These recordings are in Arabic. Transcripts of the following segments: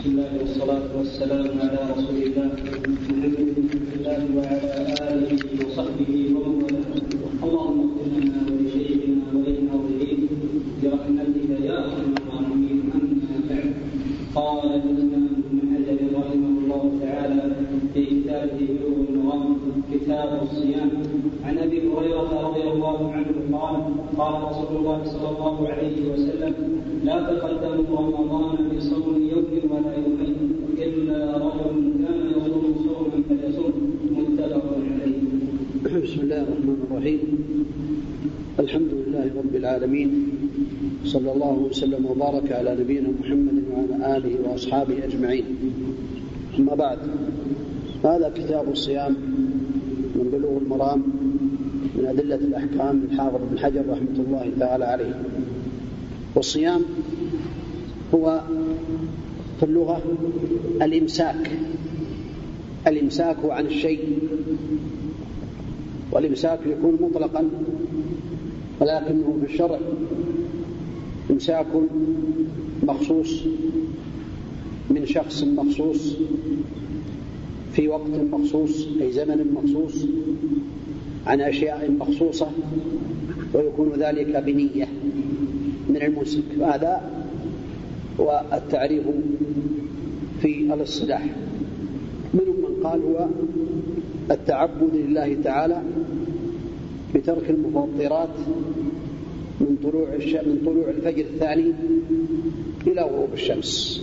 بسم الله والصلاة والسلام على رسول الله محمد بن الله وعلى آله وصحبه ومن والاه. اللهم اغفر لنا ولشيخنا وللحاضرين برحمتك يا أرحم الراحمين. أما بعد قال الإمام ابن حجر رحمه الله تعالى في كتابه بلوغ المرام كتاب الصيام. عن أبي هريرة رضي الله عنه قال قال رسول الله صلى الله عليه وسلم لا تقدموا رمضان بصوم يوم الرحمن الرحيم. الحمد لله رب العالمين. صلى الله وسلم وبارك على نبينا محمد وعلى آله وأصحابه أجمعين. أما بعد هذا كتاب الصيام من بلوغ المرام من أدلة الأحكام للحافظ بن حجر رحمة الله تعالى عليه. والصيام هو في اللغة الإمساك. الإمساك عن الشيء والإمساك يكون مطلقا ولكنه في الشرع إمساك مخصوص من شخص مخصوص في وقت مخصوص أي زمن مخصوص عن أشياء مخصوصة ويكون ذلك بنية من الممسك. هذا هو التعريف في الاصطلاح. منهم من قال هو التعبد لله تعالى بترك المفطرات من طلوع من طلوع الفجر الثاني إلى غروب الشمس.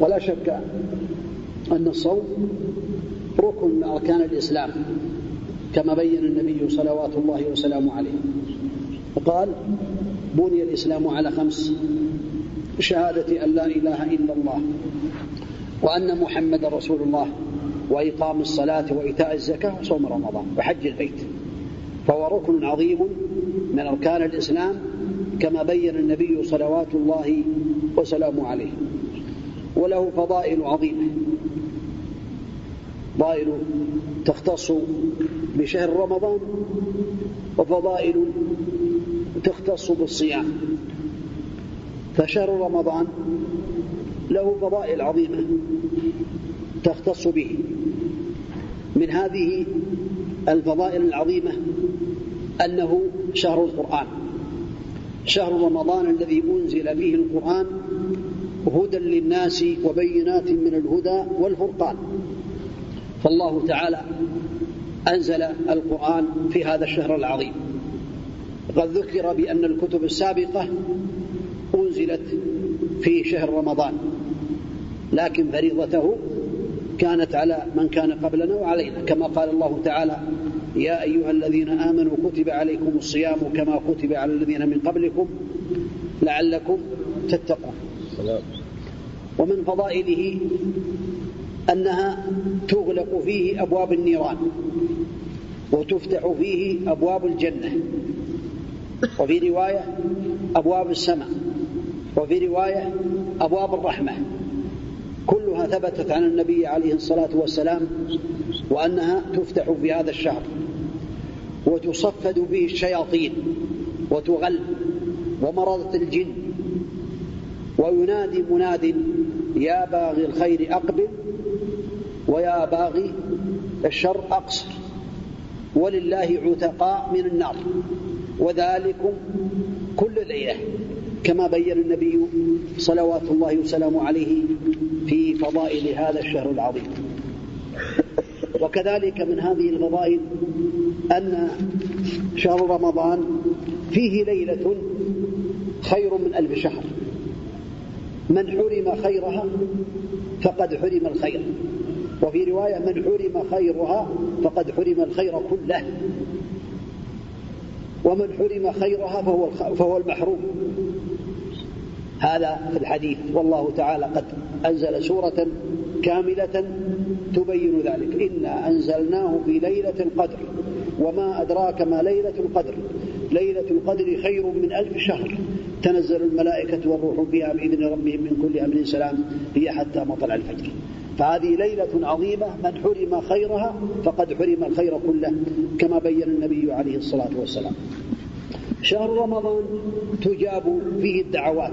ولا شك أن الصوم ركن من أركان الإسلام كما بين النبي صلوات الله وسلامه عليه. وقال بني الإسلام على خمس شهادة أن لا إله إلا الله وأن محمد رسول الله. وإقام الصلاة وإيتاء الزكاة وصوم رمضان وحج البيت. فهو ركن عظيم من أركان الإسلام كما بين النبي صلوات الله وسلامه عليه. وله فضائل عظيمة. فضائل تختص بشهر رمضان وفضائل تختص بالصيام. فشهر رمضان له فضائل عظيمة. تختص به. من هذه الفضائل العظيمة أنه شهر القرآن. شهر رمضان الذي أنزل فيه القرآن هدى للناس وبينات من الهدى والفرقان. فالله تعالى أنزل القرآن في هذا الشهر العظيم. قد ذكر بأن الكتب السابقة أنزلت في شهر رمضان لكن فريضته كانت على من كان قبلنا وعلينا. كما قال الله تعالى يا أيها الذين آمنوا كتب عليكم الصيام كما كتب على الذين من قبلكم لعلكم تتقون. ومن فضائله أنها تغلق فيه أبواب النيران وتفتح فيه أبواب الجنة. وفي رواية أبواب السماء وفي رواية أبواب الرحمة. ثبتت عن النبي عليه الصلاة والسلام وأنها تفتح في هذا الشهر وتصفد به الشياطين وتغل ومرضة الجن. وينادي مناد يا باغي الخير أقبل ويا باغي الشر أقصر. ولله عتقاء من النار. وذلكم كل ليلة. كما بين النبي صلوات الله وسلامه عليه في فضائل هذا الشهر العظيم. وكذلك من هذه الفضائل أن شهر رمضان فيه ليلة خير من ألف شهر. من حرم خيرها فقد حرم الخير. وفي رواية من حرم خيرها فقد حرم الخير كله. ومن حرم خيرها فهو فهو المحروم. هذا في الحديث والله تعالى قد أنزل سورة كاملة تبين ذلك. إنا أنزلناه في ليلة القدر وما أدراك ما ليلة القدر. ليلة القدر خير من ألف شهر. تنزل الملائكة والروح فيها بإذن ربهم من كل أمر سلام هي حتى مطلع الفجر. فهذه ليلة عظيمة من حرم خيرها فقد حرم الخير كله كما بين النبي عليه الصلاة والسلام. شهر رمضان تجاب فيه الدعوات.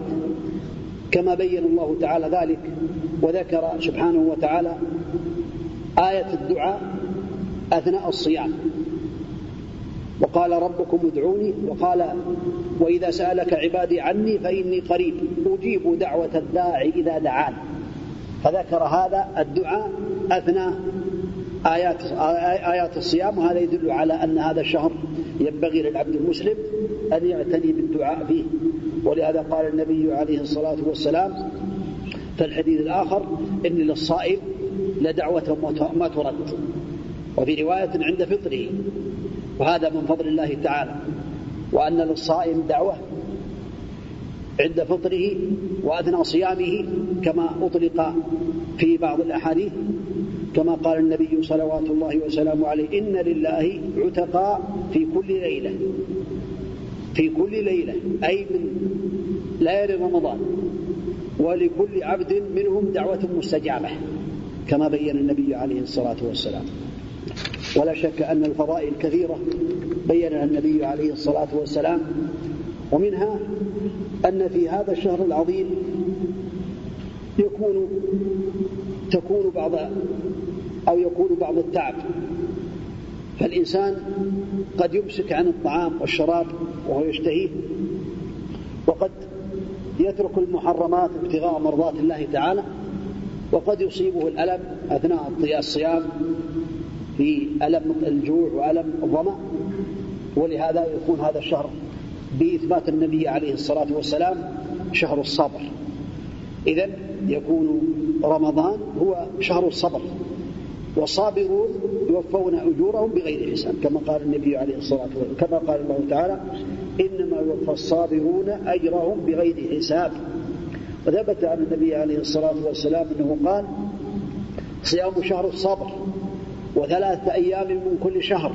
كما بين الله تعالى ذلك وذكر سبحانه وتعالى آية الدعاء أثناء الصيام. وقال ربكم ادعوني وقال وإذا سألك عبادي عني فإني قريب أجيب دعوة الداعي إذا دعان فذكر هذا الدعاء أثناء آيات آيات الصيام وهذا يدل على أن هذا الشهر ينبغي للعبد المسلم أن يعتني بالدعاء فيه. ولهذا قال النبي عليه الصلاة والسلام في الحديث الآخر إن للصائم لدعوة ما ترد. وفي رواية عند فطره. وهذا من فضل الله تعالى. وأن للصائم دعوة عند فطره وأثناء صيامه كما أطلق في بعض الأحاديث. كما قال النبي صلوات الله وسلامه عليه إن لله عتقاء في كل ليلة. في كل ليلة أي من ليالي رمضان. ولكل عبد منهم دعوة مستجابة كما بين النبي عليه الصلاة والسلام. ولا شك أن الفضائل كثيرة بينها النبي عليه الصلاة والسلام. ومنها أن في هذا الشهر العظيم يكون تكون بعض أو يكون بعض التعب. فالإنسان قد يمسك عن الطعام والشراب وهو يشتهيه وقد يترك المحرمات ابتغاء مرضات الله تعالى وقد يصيبه الألم أثناء الصيام في ألم الجوع وألم الظمأ ولهذا يكون هذا الشهر بإثبات النبي عليه الصلاة والسلام شهر الصبر. إذا يكون رمضان هو شهر الصبر. والصابرون يوفون أجورهم بغير حساب. كما قال النبي عليه الصلاة والسلام كما قال الله تعالى إنما يوفى الصابرون أجرهم بغير حساب. وثبت عن النبي عليه الصلاة والسلام أنه قال صيام شهر الصبر وثلاثة أيام من كل شهر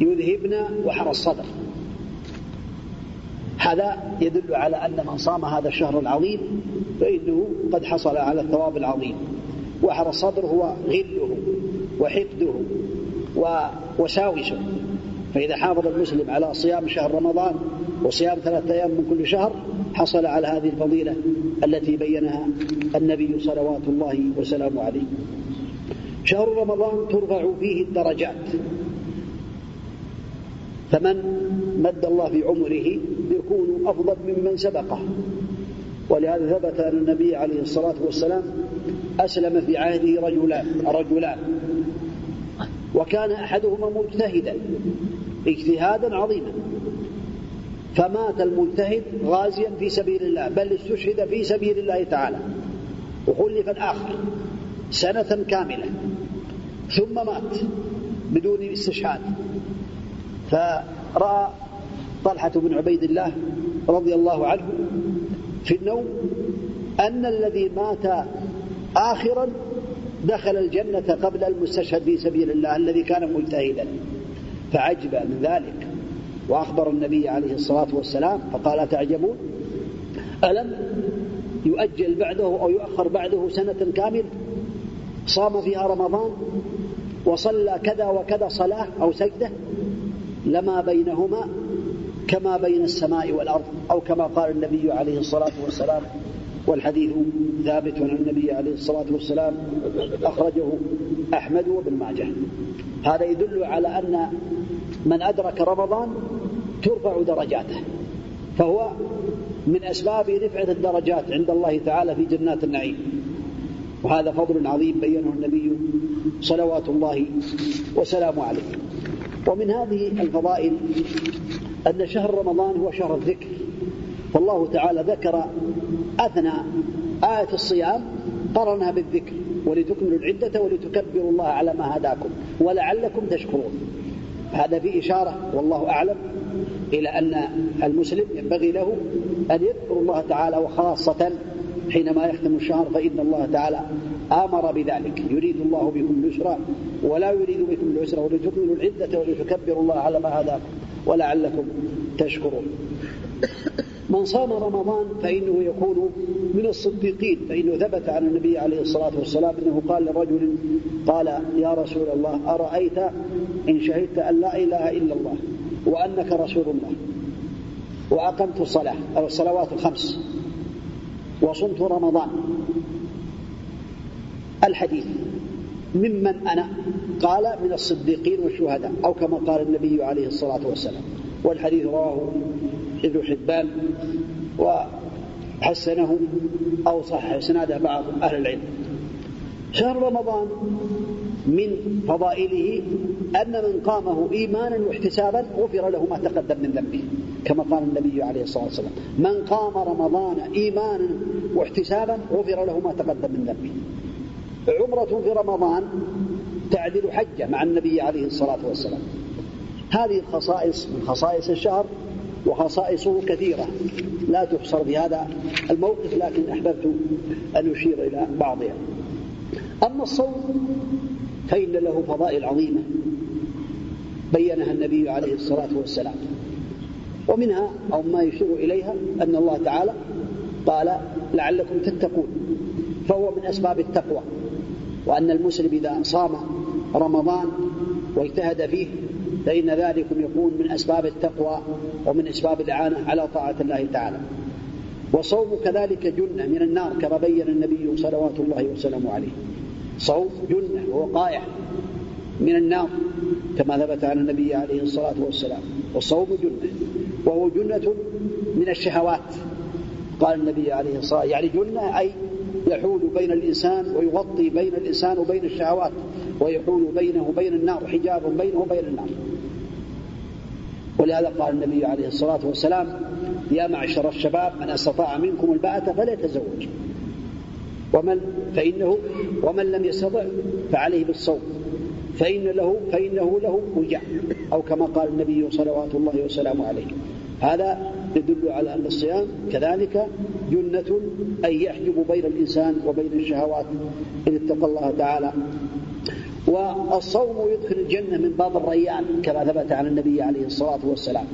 يذهبن وحر الصدر. هذا يدل على أن من صام هذا الشهر العظيم فإنه قد حصل على الثواب العظيم. وحر الصدر هو غله وحقده ووساوسه فإذا حافظ المسلم على صيام شهر رمضان وصيام ثلاثة أيام من كل شهر حصل على هذه الفضيلة التي بينها النبي صلوات الله وسلامه عليه. شهر رمضان ترفع فيه الدرجات. فمن مد الله في عمره يكون أفضل ممن سبقه. ولهذا ثبت أن النبي عليه الصلاة والسلام أسلم في عهده رجلان رجلان. وكان أحدهما مجتهدا اجتهادا عظيما. فمات المجتهد غازيا في سبيل الله بل استشهد في سبيل الله تعالى. وخلف الآخر سنة كاملة. ثم مات بدون استشهاد. فرأى طلحة بن عبيد الله رضي الله عنه في النوم أن الذي مات آخرا دخل الجنة قبل المستشهد في سبيل الله الذي كان مجتهدا فعجب من ذلك. وأخبر النبي عليه الصلاة والسلام فقال أتعجبون؟ ألم يؤجل بعده أو يؤخر بعده سنة كاملة صام فيها رمضان وصلى كذا وكذا صلاة أو سجدة؟ لما بينهما كما بين السماء والأرض أو كما قال النبي عليه الصلاة والسلام والحديث ثابت عن النبي عليه الصلاة والسلام أخرجه أحمد وابن ماجه. هذا يدل على أن من أدرك رمضان ترفع درجاته. فهو من أسباب رفعة الدرجات عند الله تعالى في جنات النعيم. وهذا فضل عظيم بينه النبي صلوات الله وسلامه عليه. ومن هذه الفضائل أن شهر رمضان هو شهر الذكر. فالله تعالى ذكر أثنى آية الصيام قرنها بالذكر ولتكملوا العدة ولتكبروا الله على ما هداكم ولعلكم تشكرون. هذا في إشارة والله أعلم إلى أن المسلم ينبغي له أن يذكر الله تعالى وخاصة حينما يختم الشهر فإن الله تعالى آمر بذلك يريد الله بكم اليسر ولا يريد بكم العسر ولتكملوا العدة ولتكبروا الله على ما هداكم ولعلكم تشكرون. من صام رمضان فإنه يكون من الصديقين فإنه ثبت عن النبي عليه الصلاة والسلام أنه قال لرجل قال يا رسول الله أرأيت إن شهدت أن لا إله إلا الله وأنك رسول الله؟ وأقمت الصلاة أو الصلوات الخمس وصمت رمضان. الحديث ممن أنا؟ قال من الصديقين والشهداء أو كما قال النبي عليه الصلاة والسلام. والحديث رواه ابن حبان وحسنه أو صح إسناده بعض أهل العلم. شهر رمضان من فضائله أن من قامه إيمانا واحتسابا غفر له ما تقدم من ذنبه كما قال النبي عليه الصلاة والسلام من قام رمضان إيمانا واحتسابا غفر له ما تقدم من ذنبه. عمرة في رمضان تعدل حجة مع النبي عليه الصلاة والسلام. هذه الخصائص من خصائص الشهر وخصائصه كثيرة. لا تحصر في هذا الموقف لكن أحببت أن أشير إلى بعضها. أما الصوم فإن له فضائل عظيمة بينها النبي عليه الصلاة والسلام. ومنها أو ما يشير إليها أن الله تعالى قال لعلكم تتقون. فهو من أسباب التقوى وأن المسلم إذا صام رمضان واجتهد فيه فإن ذلكم يكون من أسباب التقوى ومن أسباب الإعانة على طاعة الله تعالى. وصوم كذلك جنة من النار كما بين النبي صلوات الله وسلامه عليه. صوم جنة ووقاية من النار كما ثبت عن النبي عليه الصلاة والسلام. والصوم جنة وهو جنة من الشهوات. قال النبي عليه الصلاة يعني جنة أي يحول بين الإنسان ويغطي بين الإنسان وبين الشهوات. ويحول بينه وبين النار حجاب بينه وبين النار. ولهذا قال النبي عليه الصلاة والسلام يا معشر الشباب من أستطاع منكم الباءة فليتزوج ومن فإنه ومن لم يستطع فعليه بالصوم. فإن له فإنه له وجع. أو كما قال النبي صلوات الله وسلامه عليه. هذا يدل على أن الصيام كذلك جنة أي يحجب بين الإنسان وبين الشهوات إن اتقى الله تعالى. والصوم يدخل الجنة من باب الريان كما ثبت عن النبي عليه الصلاة والسلام.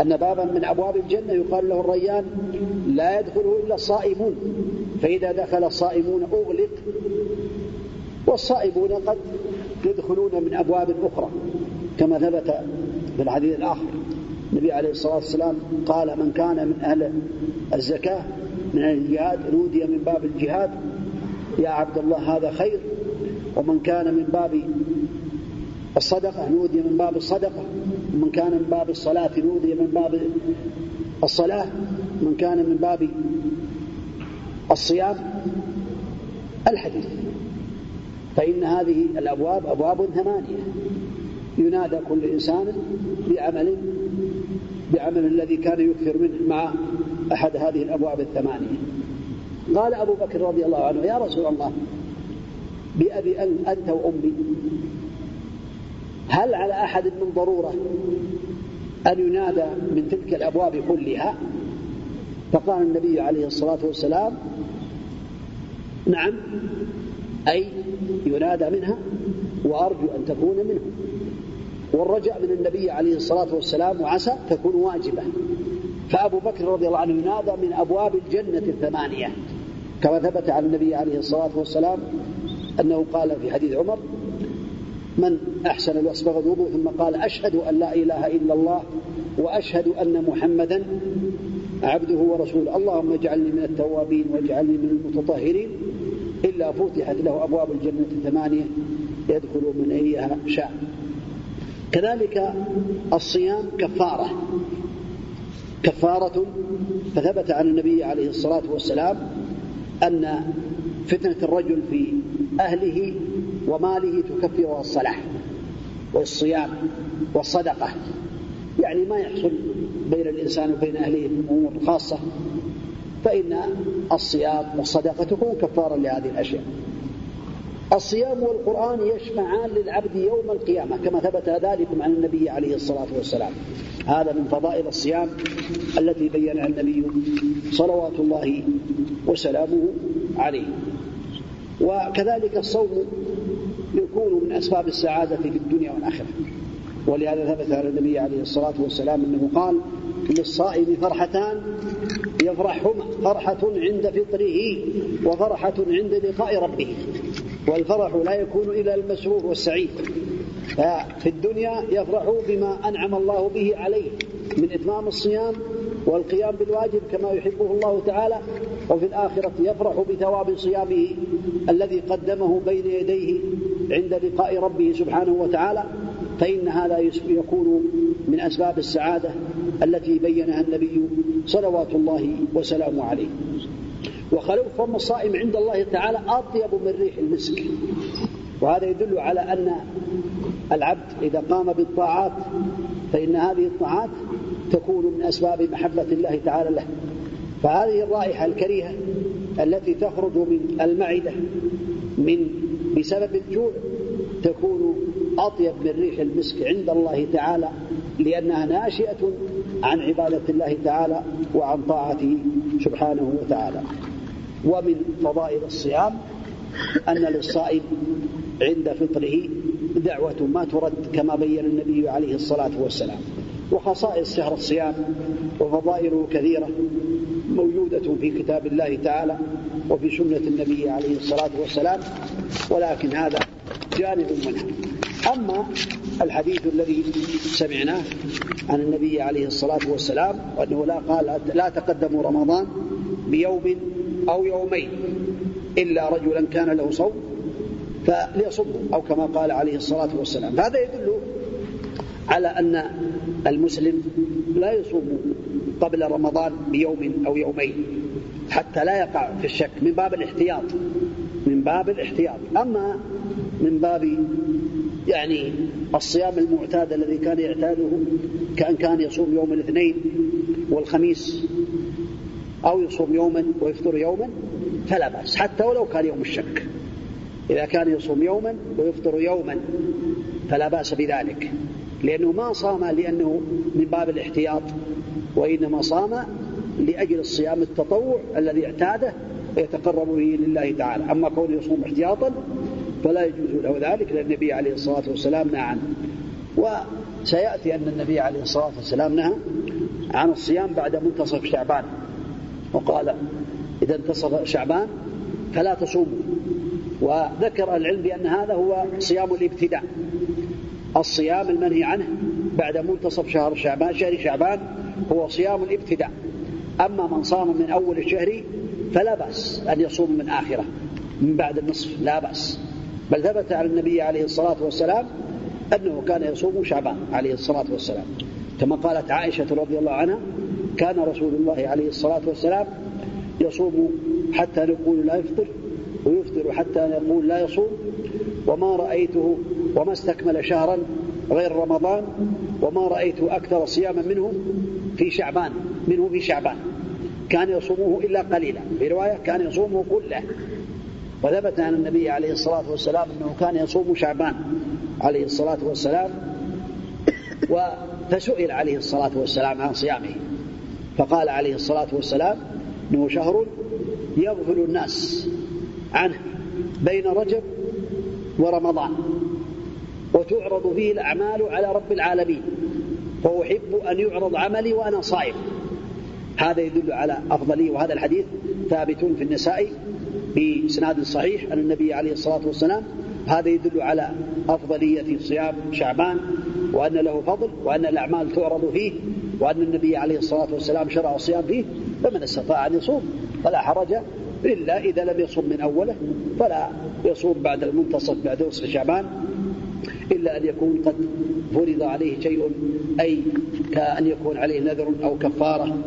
أن بابا من أبواب الجنة يقال له الريان لا يدخله إلا الصائمون. فإذا دخل الصائمون أغلق والصائمون قد يدخلون من أبواب أخرى. كما ثبت في الحديث الآخر النبي عليه الصلاة والسلام قال من كان من أهل الزكاة من أهل الجهاد نودي من باب الجهاد يا عبد الله هذا خير. ومن كان من باب الصدقة نودي من باب الصدقة. ومن كان من باب الصلاة نودي من باب الصلاة. من كان من باب الصيام الحديث. فإن هذه الأبواب أبواب ثمانية. ينادى كل إنسان بعمل بعمل الذي كان يكثر منه مع أحد هذه الأبواب الثمانية. قال أبو بكر رضي الله عنه يا رسول الله بأبي أنت وأمي. هل على أحد من ضرورة أن ينادى من تلك الأبواب كلها؟ فقال النبي عليه الصلاة والسلام نعم أي ينادى منها وأرجو أن تكون منه. والرجاء من النبي عليه الصلاة والسلام وعسى تكون واجبة. فأبو بكر رضي الله عنه ينادى من أبواب الجنة الثمانية. كما ثبت عن النبي عليه الصلاة والسلام أنه قال في حديث عمر من أحسن وأسبغ الوضوء ثم قال أشهد أن لا إله إلا الله وأشهد أن محمدا عبده ورسوله اللهم اجعلني من التوابين واجعلني من المتطهرين إلا فتحت له أبواب الجنة الثمانية يدخل من أيها شاء. كذلك الصيام كفارة كفارة فثبت عن النبي عليه الصلاة والسلام أن فتنة الرجل في أهله وماله تكفرها الصلاة والصيام والصدقة. يعني ما يحصل بين الإنسان وبين أهله أمور خاصة فإن الصيام والصدقة تكون كفارا لهذه الأشياء. الصيام والقرآن يشفعان للعبد يوم القيامة كما ثبت ذلك عن النبي عليه الصلاة والسلام. هذا من فضائل الصيام التي بينها النبي صلوات الله وسلامه عليه. وكذلك الصوم يكون من أسباب السعادة في الدنيا والآخرة. ولهذا ثبت على النبي عليه الصلاة والسلام أنه قال للصائم فرحتان يفرحهما فرحة عند فطره وفرحة عند لقاء ربه. والفرح لا يكون إلا المسرور والسعيد. ففي الدنيا يفرح بما أنعم الله به عليه من إتمام الصيام والقيام بالواجب كما يحبه الله تعالى وفي الآخرة يفرح بثواب صيامه الذي قدمه بين يديه عند لقاء ربه سبحانه وتعالى. فإن هذا يكون من أسباب السعادة التي بينها النبي صلوات الله وسلامه عليه. وخلوف فم الصائم عند الله تعالى أطيب من ريح المسك. وهذا يدل على أن العبد إذا قام بالطاعات فإن هذه الطاعات تكون من أسباب محبة الله تعالى له. فهذه الرائحة الكريهة التي تخرج من المعدة من بسبب الجوع تكون أطيب من ريح المسك عند الله تعالى لأنها ناشئة عن عبادة الله تعالى وعن طاعته سبحانه وتعالى. ومن فضائل الصيام أن للصائم عند فطره دعوة ما ترد كما بين النبي عليه الصلاة والسلام. وخصائص شهر الصيام وفضائله كثيرة موجودة في كتاب الله تعالى وفي سنة النبي عليه الصلاة والسلام ولكن هذا جانب منها. أما الحديث الذي سمعناه عن النبي عليه الصلاة والسلام وأنه لا قال لا تقدموا رمضان بيوم أو يومين إلا رجلا كان له صوم فليصمه أو كما قال عليه الصلاة والسلام. هذا يدل على أن المسلم لا يصوم قبل رمضان بيوم أو يومين حتى لا يقع في الشك. من باب الاحتياط من باب الاحتياط. أما من باب يعني الصيام المعتاد الذي كان يعتاده كأن كان يصوم يوم الاثنين والخميس أو يصوم يوما ويفطر يوما فلا بأس حتى ولو كان يوم الشك. إذا كان يصوم يوما ويفطر يوما فلا بأس بذلك. لأنه ما صام لأنه من باب الاحتياط وإنما صام لأجل الصيام التطوع الذي اعتاده ويتقرب به لله تعالى. أما كونه يصوم احتياطا فلا يجوز له ذلك لأن النبي عليه الصلاة والسلام نهى عنه. وسيأتي أن النبي عليه الصلاة والسلام نهى عن الصيام بعد منتصف شعبان. وقال إذا انتصف شعبان فلا تصوموا. وذكر العلم بأن هذا هو صيام الابتداء. الصيام المنهي عنه بعد منتصف شهر شعبان شهر شعبان هو صيام الابتداء. أما من صام من أول الشهر فلا بأس أن يصوم من آخره. من بعد النصف لا بأس. بل ثبت عن النبي عليه الصلاة والسلام أنه كان يصوم شعبان عليه الصلاة والسلام. كما قالت عائشة رضي الله عنها كان رسول الله عليه الصلاة والسلام يصوم حتى نقول لا يفطر ويفطر حتى نقول لا يصوم. وما رأيته وما استكمل شهرا غير رمضان وما رأيته أكثر صياما منه في شعبان منه في شعبان. كان يصومه إلا قليلا. في رواية كان يصومه كله. وثبت عن النبي عليه الصلاة والسلام أنه كان يصوم شعبان عليه الصلاة والسلام فسئل عليه الصلاة والسلام عن صيامه. فقال عليه الصلاة والسلام أنه شهر يغفل الناس عنه بين رجب ورمضان وتعرض فيه الأعمال على رب العالمين فأحب أن يعرض عملي وأنا صائم. هذا يدل على أفضلية وهذا الحديث ثابت في النساء بإسناد صحيح عن النبي عليه الصلاة والسلام. هذا يدل على أفضلية صيام شعبان وأن له فضل وأن الأعمال تعرض فيه وأن النبي عليه الصلاة والسلام شرع الصيام فيه فمن استطاع أن يصوم فلا حرج إلا إذا لم يصوم من أوله فلا يصوم بعد المنتصف بعد نصف شعبان إلا أن يكون قد فرض عليه شيء أي كأن يكون عليه نذر أو كفارة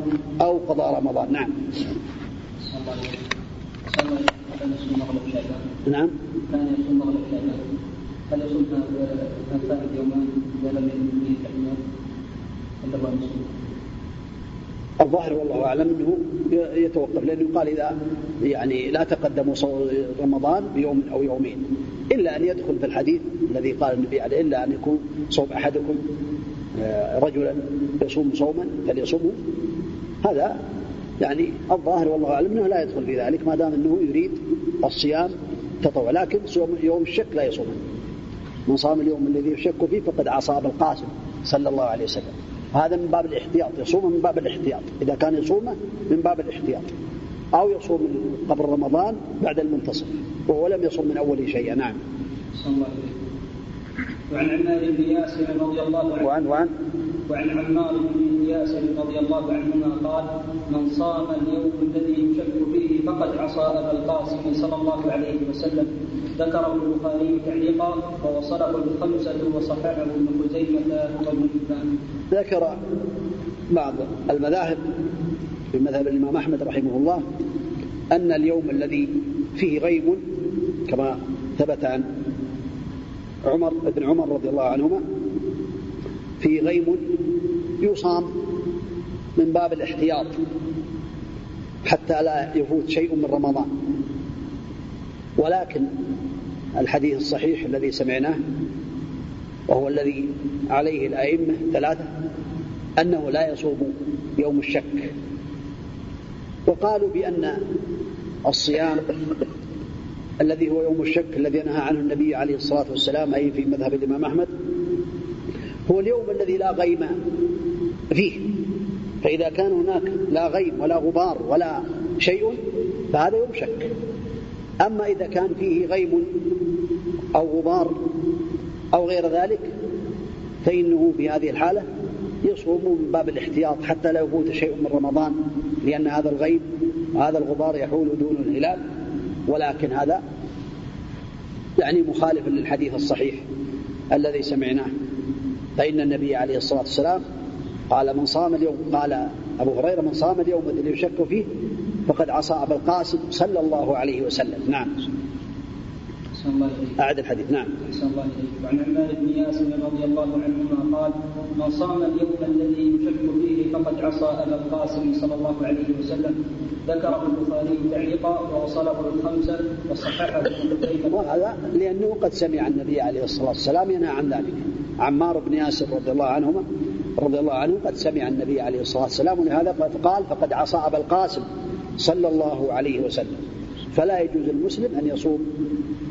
أو قضاء رمضان. نعم. نعم. كان يصوم مغرب شعبان؟ هل يصوم الظاهر والله أعلم أنه يتوقف لأنه قال إذا يعني لا تقدموا رمضان بيوم أو يومين إلا أن يدخل في الحديث الذي قال النبي عليه إلا أن يكون صوم أحدكم آه، رجلا يصوم صوما فليصومه هذا يعني الظاهر والله أعلم أنه لا يدخل في ذلك ما دام أنه يريد الصيام تطوع لكن صوم يوم الشك لا يصومه من صام اليوم الذي يشك فيه فقد عصى القاسم صلى الله عليه وسلم. هذا من باب الاحتياط يصوم من باب الاحتياط إذا كان يصومه من باب الاحتياط أو يصوم قبل رمضان بعد المنتصف وهو لم يصوم من أول شيء نعم. وعن عمار بن ياسر رضي الله عنه وعن وعن وعن عمار بن ياسر رضي الله عنهما قال من صام اليوم الذي يشك فيه فقد عصى أبا القاسم صلى الله عليه وسلم ذكره البخاري تعليقا ووصله الخمسة وصححه ابن خزيمة وابن حبان. ذكر بعض المذاهب في مذهب الإمام أحمد رحمه الله أن اليوم الذي فيه غيب كما ثبت عن عمر بن عمر رضي الله عنهما في غيم يصام من باب الاحتياط حتى لا يفوت شيء من رمضان. ولكن الحديث الصحيح الذي سمعناه وهو الذي عليه الأئمة ثلاثة أنه لا يصوم يوم الشك. وقالوا بأن الصيام الذي هو يوم الشك الذي نهى عنه النبي عليه الصلاة والسلام أي في مذهب الإمام أحمد. هو اليوم الذي لا غيم فيه. فإذا كان هناك لا غيم ولا غبار ولا شيء فهذا يوم شك. أما إذا كان فيه غيم أو غبار أو غير ذلك فإنه في هذه الحالة يصوم من باب الاحتياط حتى لا يفوت شيء من رمضان لأن هذا الغيب وهذا الغبار يحول دون الهلال. ولكن هذا يعني مخالف للحديث الصحيح الذي سمعناه. فإن النبي عليه الصلاة والسلام قال من صام اليوم قال أبو هريرة من صام اليوم الذي يشك فيه فقد عصى أبا القاسم صلى الله عليه وسلم. نعم. أعد الحديث. نعم. الله وعن عمار بن ياسر رضي الله عنهما قال من صام اليوم الذي يشك فيه فقد عصى أبا القاسم صلى الله عليه وسلم. ذكره البخاري تعليقا ووصله الخمسة وصححه ابن وهذا لأنه قد سمع النبي عليه الصلاة والسلام ينهى عن ذلك. عمار بن ياسر رضي الله عنهما رضي الله عنه قد سمع النبي عليه الصلاة والسلام ولهذا قال فقد عصى أبا القاسم صلى الله عليه وسلم. فلا يجوز المسلم أن يصوم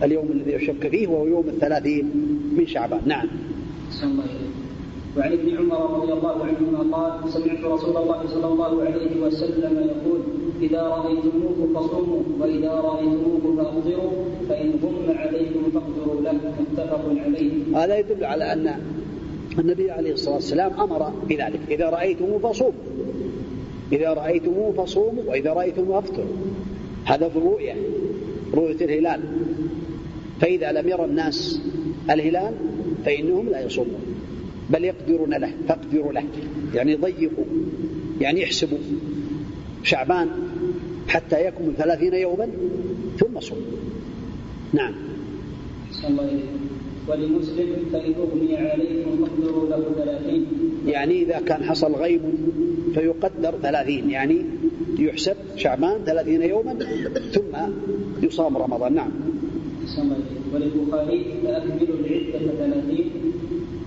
اليوم الذي يشك فيه وهو يوم الثلاثين من شعبان. نعم. وعن ابن عمر رضي الله عنهما قال سمعت رسول الله صلى الله عليه وسلم يقول إذا رأيتموه فصوموا وإذا رأيتموه فأفطروا فإن غم عليكم فاقدروا له. متفق عليه. هذا يدل على أن النبي عليه الصلاة والسلام أمر بذلك. إذا رأيتموه فصوموا. إذا رأيتموه فصوموا وإذا رأيتموه فافطروا هذا في الرؤية رؤية الهلال. فإذا لم يرى الناس الهلال فإنهم لا يصومون. بل يقدرون له فاقدروا له. يعني ضيقوا يعني يحسبوا. شعبان حتى يكمل ثلاثين يوما ثم صوم. نعم. الله ولمسلم فإن أغمي عليكم فاقدروا له ثلاثين. يعني إذا كان حصل غيب فيقدر ثلاثين يعني يحسب شعبان ثلاثين يوما ثم يصام رمضان. نعم. وللبخاري فأكملوا العدة ثلاثين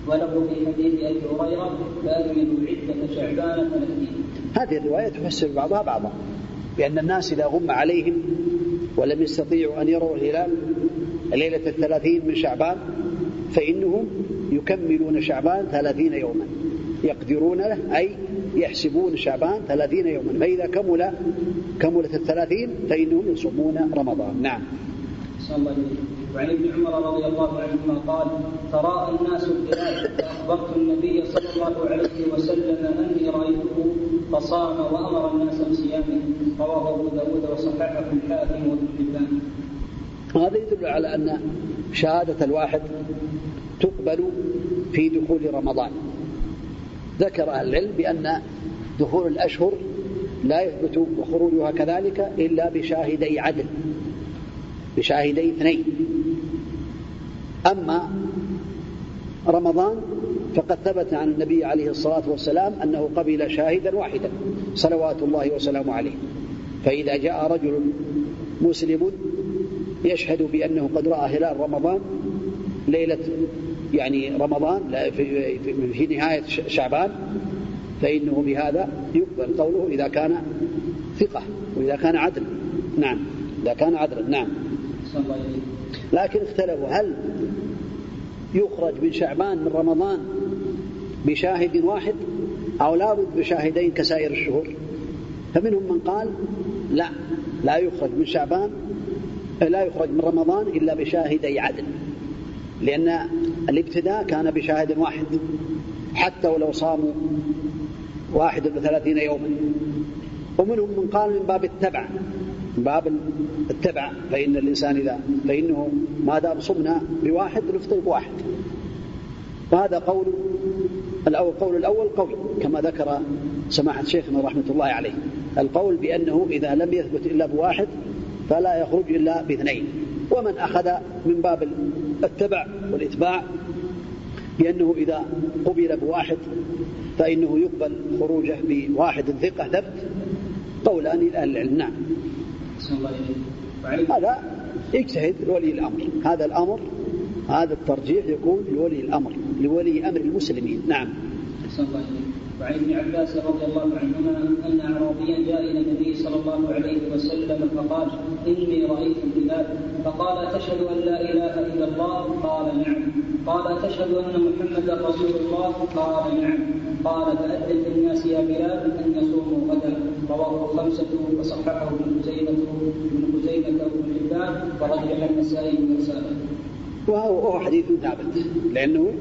وله في حديث أبي هريرة فأكملوا عدة شعبان ثلاثين. هذه الرواية تفسر بعضها بعضا بأن الناس إذا غم عليهم ولم يستطيعوا أن يروا الهلال ليلة الثلاثين من شعبان فإنهم يكملون شعبان ثلاثين يوما. يقدرون له أي يحسبون شعبان ثلاثين يوما. فإذا كمل كملت الثلاثين فإنهم يصومون رمضان. نعم. وعن ابن عمر رضي الله عنهما قال تراءى الناس الهلال فاخبرت النبي صلى الله عليه وسلم أني رأيته فصام وأمر الناس بصيامه. رواه أبو داود وصححه الحاكم وابن حبان. هذا يدل على أن شهادة الواحد تقبل في دخول رمضان. ذكر أهل العلم بأن دخول الأشهر لا يثبت وخروجها كذلك إلا بشاهدي عدل بشاهدي اثنين. أما رمضان فقد ثبت عن النبي عليه الصلاة والسلام أنه قبل شاهدا واحدا صلوات الله وسلامه عليه. فإذا جاء رجل مسلم يشهد بأنه قد رأى هلال رمضان ليلة يعني رمضان في نهاية شعبان فإنه بهذا يقبل قوله إذا كان ثقة وإذا كان عدل. نعم إذا كان عدلا نعم. لكن اختلفوا. هل يخرج من شعبان من رمضان بشاهد واحد أو لابد بشاهدين كسائر الشهور؟ فمنهم من قال لا لا يخرج من شعبان لا يخرج من رمضان إلا بشاهدي عدل لأن الابتداء كان بشاهد واحد حتى ولو صاموا واحد وثلاثين يوما. ومنهم من قال من باب التبع من باب التبع فإن الإنسان إذا فإنه ما دام صمنا بواحد نفطر بواحد وهذا قول الأول قول الأول قول كما ذكر سماحة شيخنا رحمة الله عليه. القول بأنه إذا لم يثبت إلا بواحد فلا يخرج إلا باثنين. ومن أخذ من باب التبع والإتباع بأنه إذا قبل بواحد فإنه يقبل خروجه بواحد ثقة ثبت. قولان لأهل العلم نعم. هذا يجتهد لولي الأمر. هذا الأمر هذا الترجيح يكون لولي الأمر لولي أمر المسلمين. نعم. وعن ابن عباس رضي الله عنهما ان اعرابيا جاء إلى النبي صلى الله عليه وسلم فقال إني رأيت الهلال فقال تشهد أن لا إله إلا الله؟ قال نعم. قال تشهد أن محمدا رسول الله؟ قال نعم. قال فأذن للناس يا بلال أن يصوموا غدا. رواه الخمسة وصححه ابن خزيمة ابن خزيمة وابن حبان ورجح النسائي مرساله. وهو حديث ثابت لأنه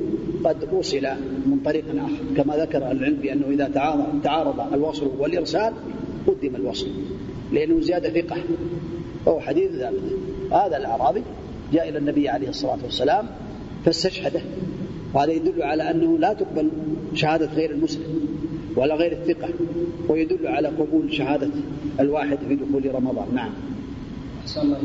قد وصل من طريق آخر. كما ذكر العلم بأنه إذا تعارض الوصل والإرسال قدم الوصل لأنه زيادة ثقة. وهو حديث ثابت هذا الأعرابي جاء إلى النبي عليه الصلاة والسلام فاستشهده وهذا يدل على أنه لا تقبل شهادة غير المسلم ولا غير الثقة ويدل على قبول شهادة الواحد في دخول رمضان. نعم. أحسن الله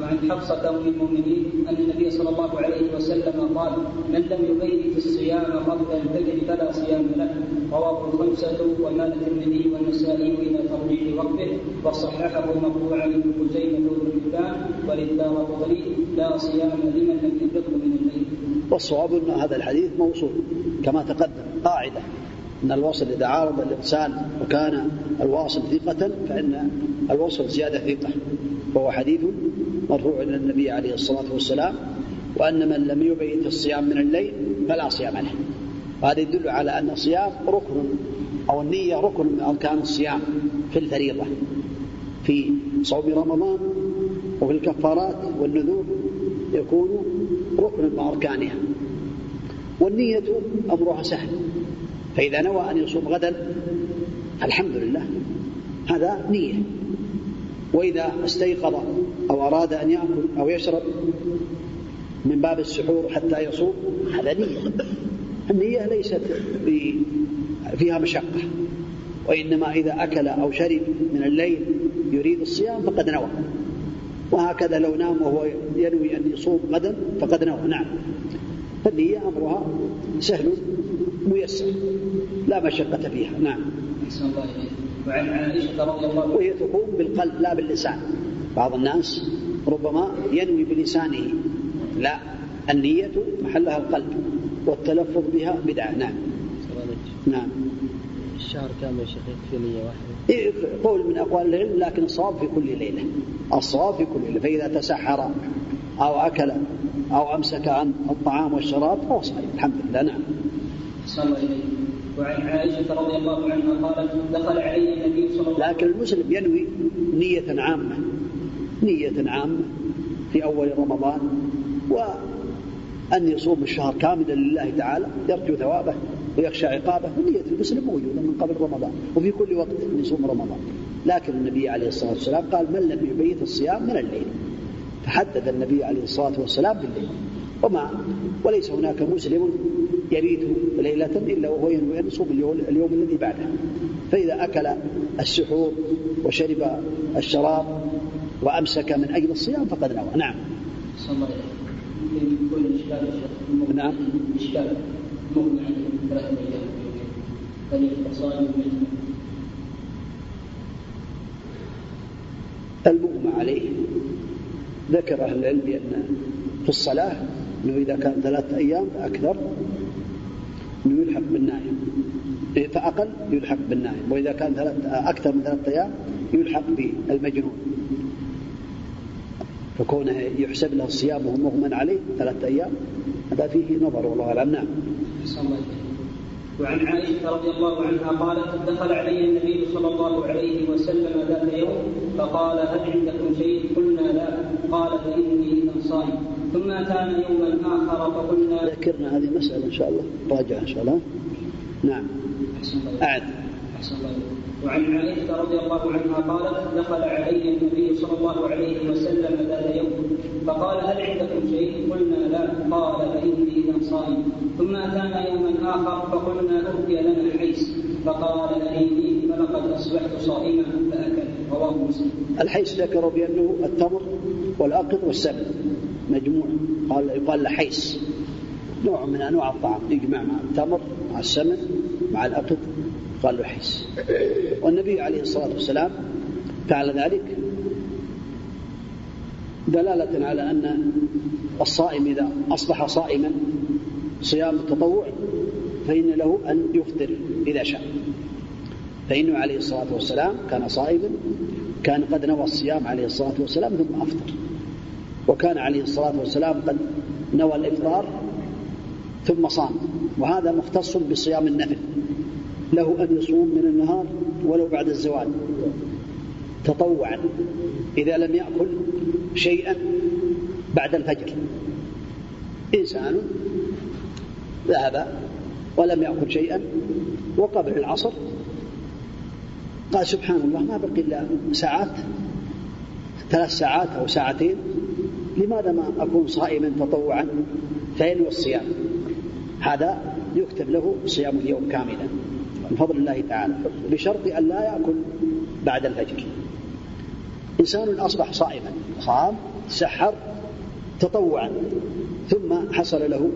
وعن حفصة أم المؤمنين أن النبي صلى الله عليه وسلم قال من لم يبيت الصيام قبل الفجر فلا صيام له. رواه الخمسة ومال الترمذي والنسائي إلى ترجيح وقته وصححه مرفوعا ابن خزيمة وابن حبان وللدار لا صيام لمن لم يدركه من الليل. والصواب أن هذا الحديث موصول. كما تقدم قاعدة. أن الوصل إذا عارض الإرسال وكان الواصل ثقة فإن الوصل زيادة ثقة. وهو حديث مرفوع إلى النبي عليه الصلاة والسلام وأن من لم يبيت الصيام من الليل فلا صيام له. وهذا يدل على أن الصيام ركن أو النية ركن من أركان الصيام في الفريضة في صوم رمضان وفي الكفارات والنذور يكون ركن من أركانها. والنية أمرها سهل فإذا نوى أن يصوم غدا الحمد لله هذا نية. وإذا استيقظ أو أراد أن يأكل أو يشرب من باب السحور حتى يصوم هذا نية. النية ليست فيها مشقة. وإنما إذا أكل أو شرب من الليل يريد الصيام فقد نوى. وهكذا لو نام وهو ينوي أن يصوم غدا فقد نوى. نعم. فالنية أمرها سهل ميسر لا مشقة فيها. نعم. وعن عائشة رضي الله وهي تكون بالقلب لا باللسان. بعض الناس ربما ينوي بلسانه. لا النية محلها القلب والتلفظ بها بدعة. نعم. نعم. الشهر كامل يا شيخ في نية واحدة. إيه، قول من أقوال العلم لكن الصواب في كل ليلة. الصواب في كل ليلة. فإذا تسحر أو أكل أو أمسك عن الطعام والشراب فهو صحيح. الحمد لله. نعم. صلى الله وعن عائشة رضي الله عنها قالت دخل علي النبي صلى الله عليه وسلم. لكن المسلم ينوي نية عامة نية عامة في أول رمضان وأن يصوم الشهر كاملا لله تعالى يرجو ثوابه ويخشى عقابه ونية المسلم موجودة من قبل رمضان وفي كل وقت يصوم رمضان. لكن النبي عليه الصلاة والسلام قال من لم يبيت الصيام من الليل. فحدد النبي عليه الصلاة والسلام بالليل وما وليس هناك مسلم يبيت ليلة إلا وهو أن يصوم اليوم, الذي بعده. فإذا أكل السحور وشرب الشراب وأمسك من أجل الصيام فقد نوى. نعم. نعم. المغمى عليه. ذكر أهل العلم بأن في الصلاة أنه إذا كان ثلاثة أيام فأكثر أنه يلحق بالنائم. فأقل يلحق بالنائم. وإذا كان ثلاث أكثر من ثلاثة أيام يلحق بالمجنون. فكونه يحسب له الصيام وهو مغمى عليه ثلاثة أيام هذا فيه نظر والله أعلم. نعم. وعن عائشة رضي الله عنها قالت دخل علي النبي صلى الله عليه وسلم ذات يوم فقال هل عندكم شيء؟ قلنا لا. قال فإني إذا صائم ثم أتانا يوما آخر فقلنا ذكرنا هذه المسألة إن شاء الله. راجع إن شاء الله. نعم. أعد. وعن عائشة رضي الله عنها قالت دخل علي النبي صلى الله عليه وسلم ذات يوم فقال هل عندكم شيء؟ قلنا لا. قال فإني إذا صائم ثم أتانا يوما آخر فقلنا أهدي لنا حيس فقال أريني فلقد أصبحت صائما فأكل. رواه مسلم. الحيس ذكروا بأنه التمر والأقط والسمن. مجموع قال يقال له حيس. نوع من أنواع الطعام يجمع مع التمر مع السمن مع الأقط قال له حيس. والنبي عليه الصلاة والسلام فعل ذلك. دلالة على أن الصائم إذا أصبح صائما صيام التطوع فإن له أن يفطر إذا شاء. فإنه عليه الصلاة والسلام كان صائما كان قد نوى الصيام عليه الصلاة والسلام ثم أفطر. وكان عليه الصلاة والسلام قد نوى الإفطار ثم صام. وهذا مختص بصيام النفل. له أن يصوم من النهار ولو بعد الزوال. تطوعا. إذا لم يأكل شيئا بعد الفجر. إنسان ذهب ولم يأكل شيئا وقبل العصر قال سبحان الله ما بقي إلا ساعات ثلاث ساعات أو ساعتين لماذا ما أكون صائما تطوعا فينوي الصيام؟ هذا يكتب له صيام اليوم كاملا من فضل الله تعالى بشرط أن لا يأكل بعد الفجر. إنسان أصبح صائما صام سحر تطوعا ثم حصل له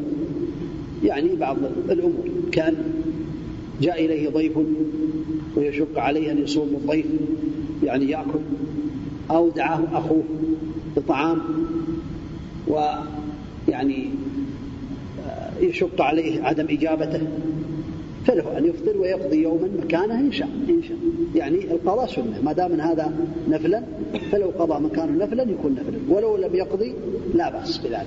يعني بعض الأمور كأن جاء إليه ضيف ويشق عليه أن يصوم الضيف يعني يأكل أو دعاه أخوه بطعام ويعني يشق عليه عدم إجابته فله أن يفطر ويقضي يوما مكانه إن شاء إن شاء. يعني القضاء سنة ما دام هذا نفلا فلو قضى مكانه نفلا يكون نفلا ولو لم يقضي لا بأس بذلك.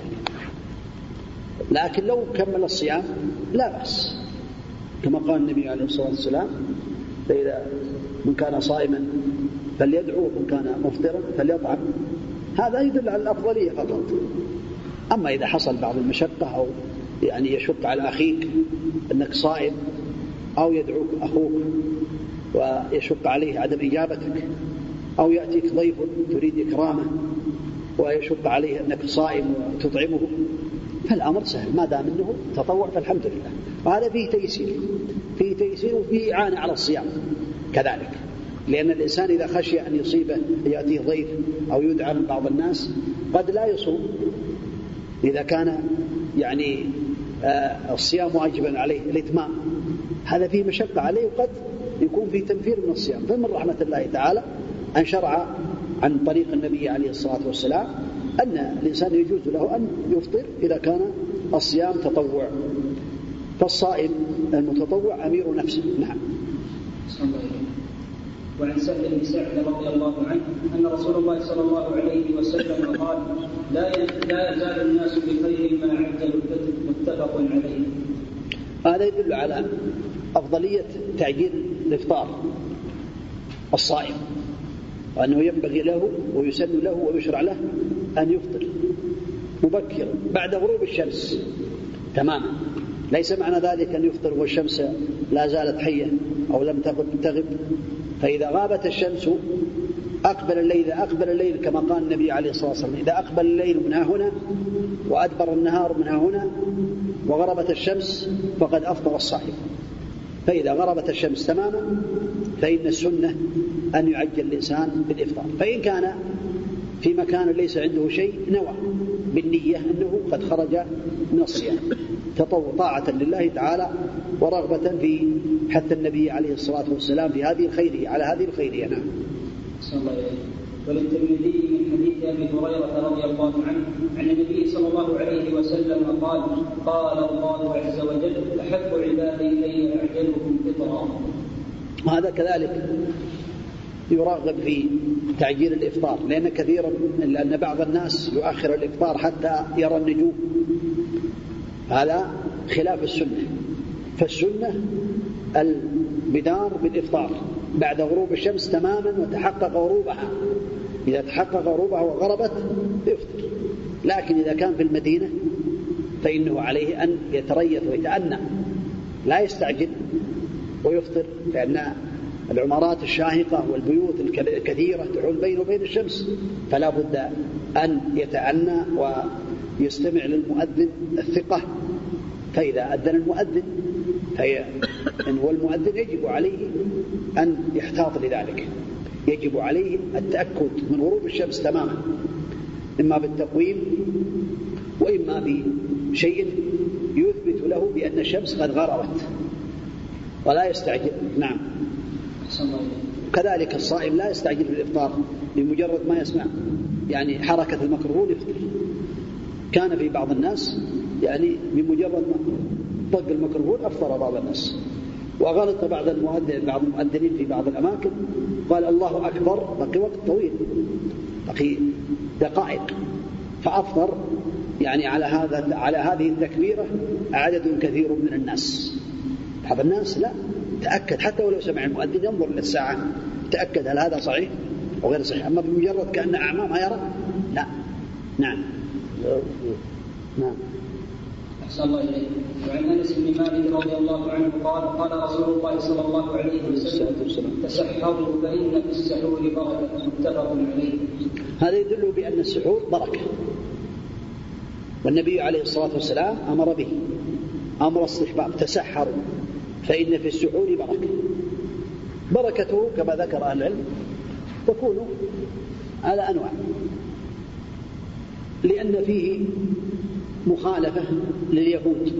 لكن لو كمل الصيام لا بأس. كما قال النبي عليه الصلاة والسلام فإذا من كان صائما فليدعو ومن كان مفطرا فليطعم. هذا يدل على الأفضلية فقط. أما إذا حصل بعض المشقة أو يعني يشق على أخيك أنك صائم أو يدعوك أخوك ويشق عليه عدم إجابتك أو يأتيك ضيف تريد إكرامه ويشق عليه أنك صائم وتطعمه فالأمر سهل. ما دام أنه تطوع فالحمد لله. وهذا فيه تيسير. فيه تيسير وفيه إعانة على الصيام. كذلك. لأن الإنسان إذا خشي أن يصيبه يأتيه ضيف أو يدعى من بعض الناس قد لا يصوم. إذا كان يعني آه، الصيام واجبا عليه الإتمام. هذا فيه مشقة عليه وقد يكون فيه تنفير من الصيام. فمن رحمة الله تعالى أن شرع عن طريق النبي عليه الصلاة والسلام أن الإنسان يجوز له أن يفطر إذا كان الصيام تطوع. فالصائم المتطوع أمير نفسه. نعم. وعن سهل بن سعد رضي الله عنه أن رسول الله صلى الله عليه وسلم قال لا لا يزال الناس بخير ما عجلوا متفق عليه. هذا يدل على أفضلية تعجيل الإفطار الصائم وأنه ينبغي له ويسن له ويشرع له أن يفطر مبكرا بعد غروب الشمس. تماما ليس معنى ذلك أن يفطر والشمس لا زالت حية أو لم تغب. فإذا غابت الشمس أقبل الليل أقبل الليل كما قال النبي عليه الصلاة والسلام إذا أقبل الليل من هنا وأدبر النهار من هنا وغربت الشمس فقد أفطر الصائم. فإذا غربت الشمس تماما فإن السنة أن يعجل الإنسان بالإفطار. فإن كان في مكان ليس عنده شيء نوى بالنية أنه قد خرج من الصيام. تطوع طاعة لله تعالى ورغبة في حث النبي عليه الصلاة والسلام في هذه الخيرية على هذه الخيرية نعم. وللترمذي من حديث أبي هريرة رضي الله عنه عن النبي صلى الله عليه وسلم قال قال الله عز وجل أحب عبادي إلي اعجلهم فطرا. وهذا كذلك يرغب في تعجيل الإفطار لأن كثيرا لأن بعض الناس يؤخر الإفطار حتى يرى النجوم هذا خلاف السنة. فالسنة البدار بالإفطار. بعد غروب الشمس تماما وتحقق غروبها. إذا تحقق غروبها وغربت يفطر. لكن إذا كان في المدينة فإنه عليه أن يتريث ويتأنى. لا يستعجل ويفطر لأن العمارات الشاهقة والبيوت الكثيرة تحول بينه وبين الشمس. فلا بد أن يتأنى ويستمع للمؤذن الثقة فإذا أذن المؤذن فهي إن هو المؤذن يجب عليه أن يحتاط لذلك. يجب عليه التأكد من غروب الشمس تماما إما بالتقويم وإما بشيء يثبت له بأن الشمس قد غربت. ولا يستعجل نعم. كذلك الصائم لا يستعجل في الإفطار بمجرد ما يسمع يعني حركة المكروه يفطر. كان في بعض الناس يعني بمجرد ما طق الميكروفون أفطر بعض الناس. وغلط بعض المؤذن بعض المؤذنين في بعض الأماكن. قال الله أكبر. بقي وقت طويل. بقي دقائق. فأفطر يعني على هذا على هذه التكبيرة عدد كثير من الناس. بعض الناس لا. تأكد. حتى ولو سمع المؤذن ينظر إلى الساعة. تأكد هل هذا صحيح أو غير صحيح. أما بمجرد كأن أعمى ما يرى. لا. نعم. نعم. أحسن الله إليك. وعن أنس بن مالك رضي الله عنه قال قال رسول الله صلى الله عليه وسلم تسحروا فإن في السحور بركة. متفق عليه. هذا يدل بأن السحور بركة. والنبي عليه الصلاة والسلام أمر به. أمر استحباب. تسحروا فإن في السحور بركة. بركته كما ذكر أهل العلم تكون على أنواع. لأن فيه مخالفة لليهود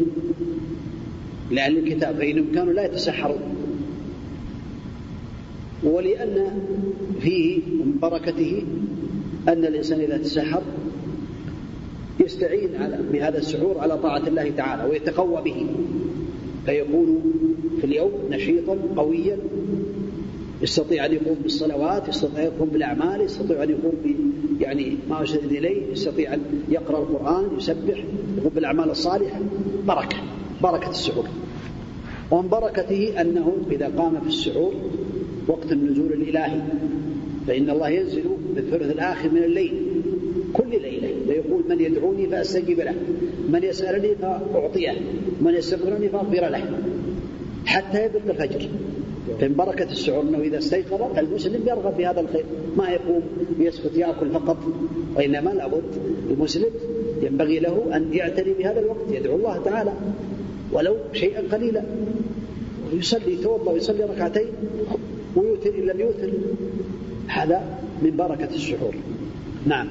لأهل الكتاب فإنهم كانوا لا يتسحرون. ولأن فيه من بركته أن الإنسان إذا تسحر يستعين على بهذا السحور على طاعة الله تعالى ويتقوى به. فيكون في اليوم نشيطا قويا يستطيع أن يقوم بالصلوات يستطيع أن يقوم بالأعمال يستطيع أن يقوم ب يعني ما أرشد إليه يستطيع أن يقرأ القرآن يسبح يقوم بالأعمال الصالحة. بركة بركة السحور. ومن بركته أنه إذا قام في السحور وقت النزول الإلهي فإن الله ينزل بالثلث الآخر من الليل كل ليلة. فيقول من يدعوني فأستجيب له من يسألني فأعطيه من يستغفرني فأغفر له حتى يبلغ الفجر. من بركة السحور أنه إذا استيقظ المسلم يرغب في هذا الخير. ما يقوم يسكت يأكل فقط وإنما لابد المسلم ينبغي له أن يعتني بهذا الوقت يدعو الله تعالى ولو شيئا قليلا. يصلي يتوضأ ويصلي ركعتين ويوتر إن لم يوتر. هذا من بركة السحور نعم.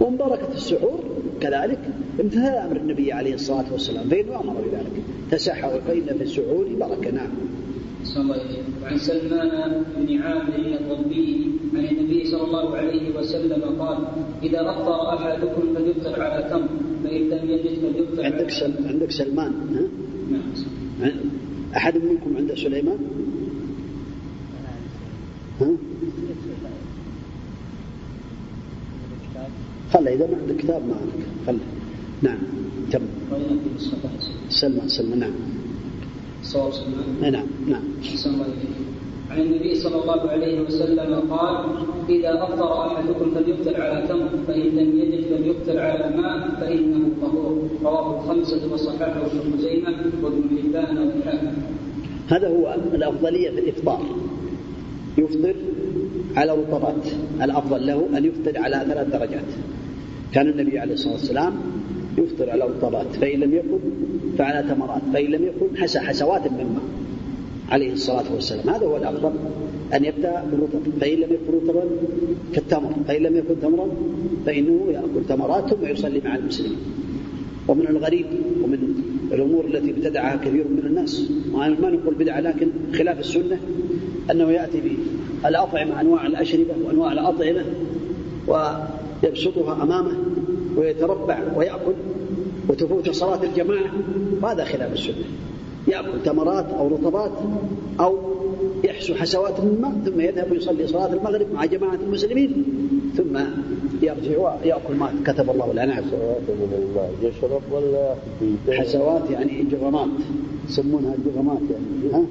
ومن بركة السحور كذلك امتثال أمر النبي عليه الصلاة والسلام فإنه أمر بذلك. تسحروا فإن في السحور بركة. نعم. وعن سلمان بن عامر الضبي عن النبي صلى الله عليه وسلم قال إذا أفطر أحدكم فليفطر على تمر فإن لم يجد فليفطر عندك سل... عندك سلمان ها؟ نعم. أحد منكم عنده سليمان؟ ها؟ خله إذا ما عندك كتاب ما عندك خله. نعم تم. سلمان سلمان نعم. صواب نعم نعم. عن النبي صلى الله عليه وسلم قال إذا أفطر أحدكم فليفطر على تمر فإن لم يجد فليفطر على ماء فإنه طهور. رواه الخمسة وصححه ابن خزيمة وابن حبان والحاكم هذا هو الأفضلية في الإفطار. يفطر على رطبات الأفضل له أن يفطر على ثلاث درجات. كان النبي عليه الصلاة والسلام يفطر على رطبات فإن لم يكن فعلى تمرات فإن لم يكن حسى حسوات من ماء عليه الصلاة والسلام. هذا هو الأفضل أن يبدأ بالرطب. فإن لم يكن رطبا فالتمر فإن لم يكن تمرا فإنه يأكل تمرات ثم يصلي مع المسلمين. ومن الغريب ومن الأمور التي ابتدعها كثير من الناس ما نقول بدعة لكن خلاف السنة أنه يأتي بالأطعمة أنواع الأشربة وأنواع الأطعمة ويبسطها أمامه. ويتربع ويأكل وتفوت صلاة الجماعة وهذا خلاف السنة. يأكل تمرات أو رطبات أو يحسو حسوات من الماء ثم يذهب يصلي صلاة المغرب مع جماعة المسلمين ثم يرجع ويأكل ما كتب الله له. نعم. يشرب ولا حسوات يعني جغمات يسمونها الجغمات يعني. ها؟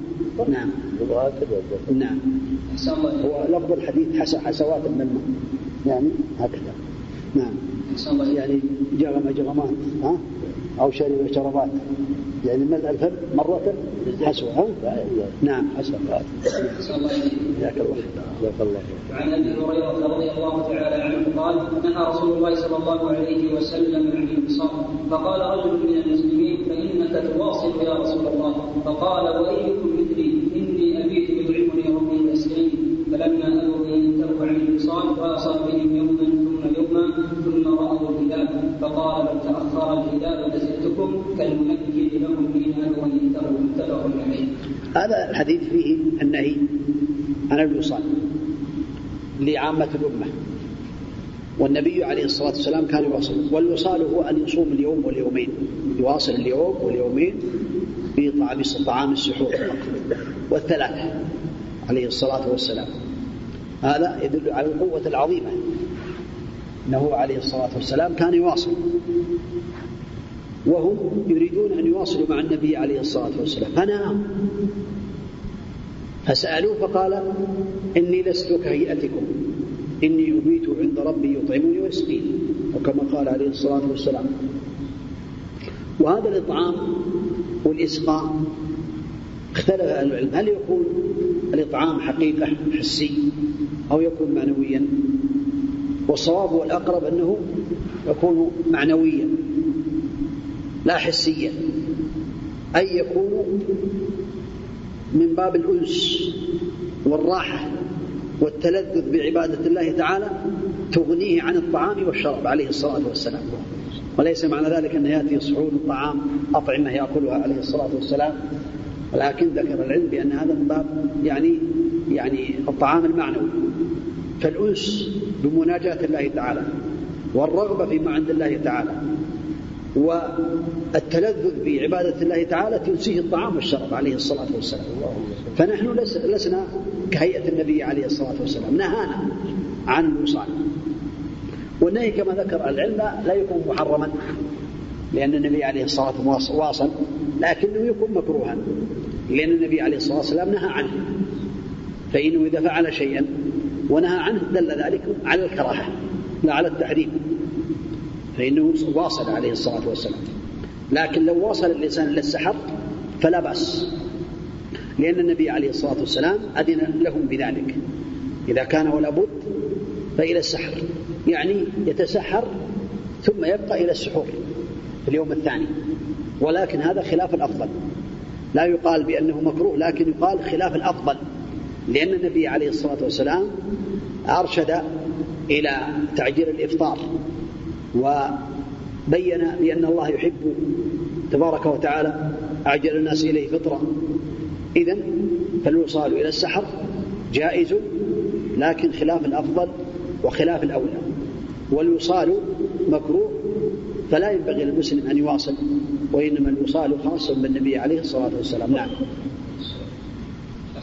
نعم. نعم. هو لفظ الحديث حسوات من الماء. يعني هكذا. نعم. يعني جغم جغمان ها؟ أو شرب شربات يعني ملء الفم مرة حسوة ها؟ نعم حسوة جزاك الله جزاك الله وعن أبي هريرة رضي الله تعالى عنه قال نهى رسول الله صلى الله عليه وسلم عن الانفصام فقال رجل من المسلمين فإنك تواصل يا رسول الله. فقال وأيكم مثلي؟ إني أبيت يطعمني ربي ويسقيني فلما ابوا ان ينتهوا عن الانفصام واصاب بهم فقال لو تأخر الهلال لزدتكم كالمنكر لهم حين ابوا ان ينتهوا متفق عليه هذا الحديث فيه النهي عن الوصال لعامة الأمة. والنبي عليه الصلاة والسلام كان يواصل. والوصال هو أن يصوم اليوم واليومين. يواصل اليوم واليومين في طعام طعام السحور. والثلاثة عليه الصلاة والسلام. هذا يدل على القوة العظيمة أنه عليه الصلاة والسلام كان يواصل. وهم يريدون أن يواصلوا مع النبي عليه الصلاة والسلام. فنهاهم فسألوه فقال إني لست كهيئتكم. إني أبيت عند ربي يطعمني ويسقيني. وكما قال عليه الصلاة والسلام. وهذا الإطعام والإسقاء اختلف أهل العلم. هل يكون الإطعام حقيقة حسي أو يكون معنويا؟ والصواب والأقرب أنه يكون معنويا لا حسيا أي يكون من باب الأنس والراحة والتلذذ بعبادة الله تعالى تغنيه عن الطعام والشراب عليه الصلاة والسلام. وليس معنى ذلك أنه يأتي صحون الطعام أطعمة يأكلها عليه الصلاة والسلام. ولكن ذكر العلم بأن هذا من باب يعني يعني الطعام المعنوي. فالأنس بمناجاة الله تعالى والرغبة فيما عند الله تعالى والتلذذ بعبادة الله تعالى تنسيه الطعام والشراب عليه الصلاة والسلام. فنحن لسنا كهيئة النبي عليه الصلاة والسلام نهانا عن الوصال والنهي كما ذكر العلم لا يكون محرما لأن النبي عليه الصلاة والسلام واصل لكنه يكون مكروها لأن النبي عليه الصلاة والسلام نهى عنه. فإنه إذا فعل شيئا ونهى عنه دل ذلك على الكراهة لا على التحريم. فإنه واصل عليه الصلاة والسلام. لكن لو واصل الإنسان إلى السحر فلا بأس لأن النبي عليه الصلاة والسلام أذن لهم بذلك. إذا كان ولا بد فإلى السحر يعني يتسحر ثم يبقى إلى السحور في اليوم الثاني. ولكن هذا خلاف الأفضل. لا يقال بأنه مكروه لكن يقال خلاف الأفضل. لأن النبي عليه الصلاة والسلام أرشد إلى تعجيل الإفطار وبين بأن الله يحب تبارك وتعالى أعجل الناس إليه فطرة. إذا فالوصال إلى السحر جائز لكن خلاف الأفضل وخلاف الأولى. والوصال مكروه فلا ينبغي للمسلم أن يواصل وإنما الوصال خاص بالنبي عليه الصلاة والسلام. نعم.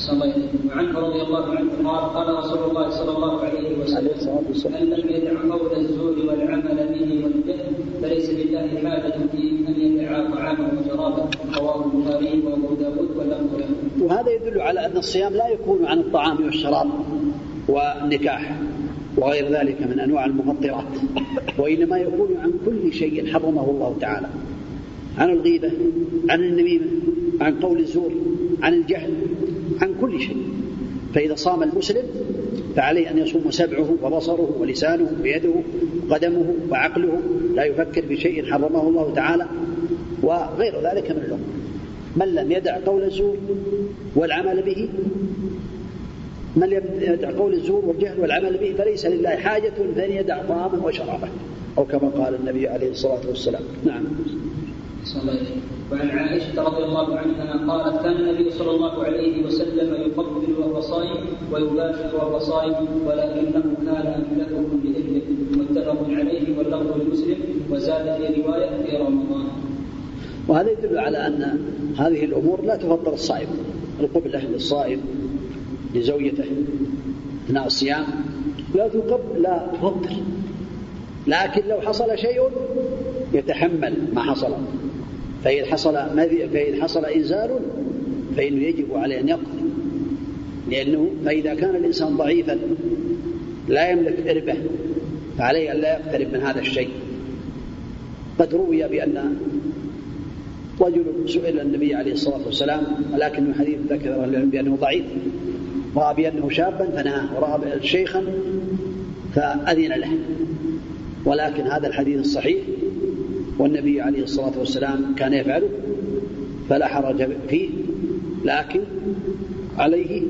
أحسن الله إليكم وعنه رضي الله عنه قال قال رسول الله صلى الله عليه وسلم من لم يدع قول الزور والعمل به والجهل فليس لله حاجة في أن يدع طعامه وشرابه رواه البخاري وأبو داود واللفظ وهذا يدل على أن الصيام لا يكون عن الطعام والشراب والنكاح وغير ذلك من أنواع المفطرات وإنما يكون عن كل شيء حرمه الله تعالى. عن الغيبة عن النميمة عن قول الزور عن الجهل عن كل شيء. فإذا صام المسلم فعليه أن يصوم سبعه وبصره ولسانه ويده وقدمه وعقله لا يفكر بشيء حرمه الله تعالى وغير ذلك من الأمور. من لم يدع قول الزور والعمل به من لم يدع قول الزور والجهل والعمل به فليس لله حاجة فإن يدع طعامه وشرابه أو كما قال النبي عليه الصلاة والسلام. نعم. وعن عائشة رضي الله عنها قالت كان النبي صلى الله عليه وسلم يقبل وهو صائم ويباشر وهو صائم ولكنه كان أملككم بإذنه. متفق عليه واللفظ لمسلم وزاد في رواية في رمضان. وهذا يدل على أن هذه الأمور لا تفضل الصائم. القبلة للصائم لزوجته أثناء الصيام لا تقبل لا تفضل لكن لو حصل شيء يتحمل ما حصل. فإن حصل فإن حصل إنزال فإنه يجب عليه أن يقضي. لأنه فإذا كان الإنسان ضعيفا لا يملك إربة فعليه أن لا يقترب من هذا الشيء. قد روي بأن رجل سئل النبي عليه الصلاة والسلام ولكن الحديث ذكر أهل العلم بأنه ضعيف. رأى بأنه شابا فنهاه ورأى شيخا فأذن له. ولكن هذا الحديث الصحيح والنبي عليه الصلاة والسلام كان يفعله فلا حرج فيه لكن عليه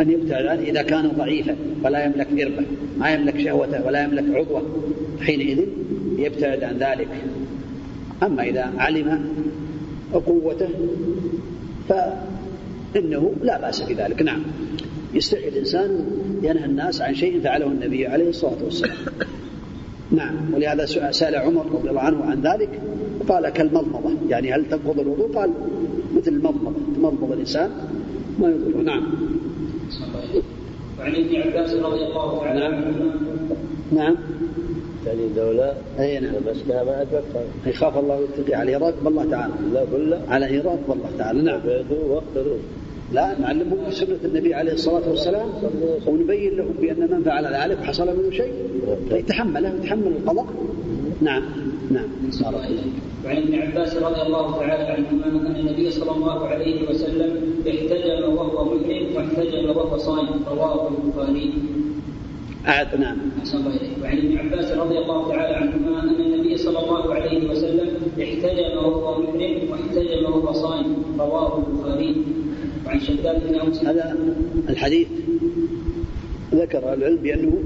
أن يبتعد عنه إذا كان ضعيفا فلا يملك إربه ما يملك شهوته ولا يملك عضوة حينئذ يبتعد عن ذلك. أما إذا علم قوته فإنه لا بأس بذلك. نعم. يستحي الإنسان ينهى الناس عن شيء فعله النبي عليه الصلاة والسلام. نعم. ولهذا سأل عمر رضي الله عنه عن ذلك قال كالمضمضة. يعني هل تنقض الوضوء؟ قال مثل المضمضة. تمضمض الإنسان ما يضره نعم. وعن ابن عباس رضي الله تعالى نعم. نعم. يعني دولة أي نعم. مسكها ما أتوقع يخاف الله يتقي عليه راكب الله تعالى. لا قل لا. عليه راكب الله تعالى. نعم. واختروا لا نعلمهم بسنة النبي عليه الصلاة والسلام ونبين لهم بأن من فعل ذلك حصل منه شيء. فيتحمله ويتحمل القضاء. نعم نعم. وعن ابن عباس رضي الله تعالى عنهما أن النبي صلى الله عليه وسلم احتجم وهو محرم واحتجم وهو صائم. رواه البخاري. أعد نعم. أحسن الله إليك. وعن ابن عباس رضي الله تعالى عنهما أن النبي صلى الله عليه وسلم احتجم وهو محرم واحتجم وهو صائم. رواه البخاري. هذا الحديث ذكر العلم بأنه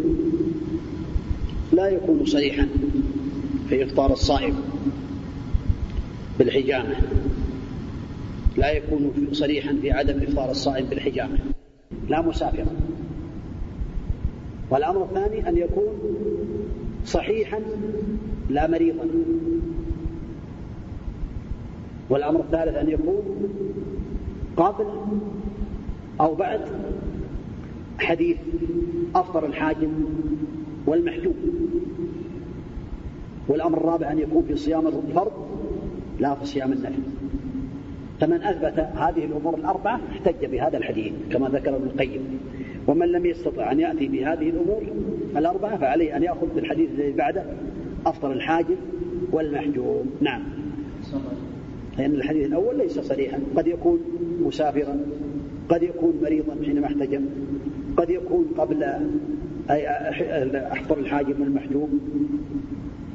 لا يكون صريحا في إفطار الصائم بالحجامة. لا يكون صريحا في عدم إفطار الصائم بالحجامة. لا مسافرا والأمر الثاني أن يكون صحيحا لا مريضا. والأمر الثالث أن يكون قبل أو بعد حديث أفطر الحاجم والمحجوب. والأمر الرابع أن يكون في صيام الفرض لا في صيام النفل. فمن أثبت هذه الأمور الأربعة احتج بهذا الحديث كما ذكر ابن القيم. ومن لم يستطع أن يأتي بهذه الأمور الأربعة فعليه أن يأخذ بالحديث الذي بعده أفطر الحاجب والمحجوم نعم. لأن الحديث الأول ليس صريحا قد يكون مسافرا قد يكون مريضا حينما احتجم قد يكون قبل أي أحضر الحاجب والمحجوم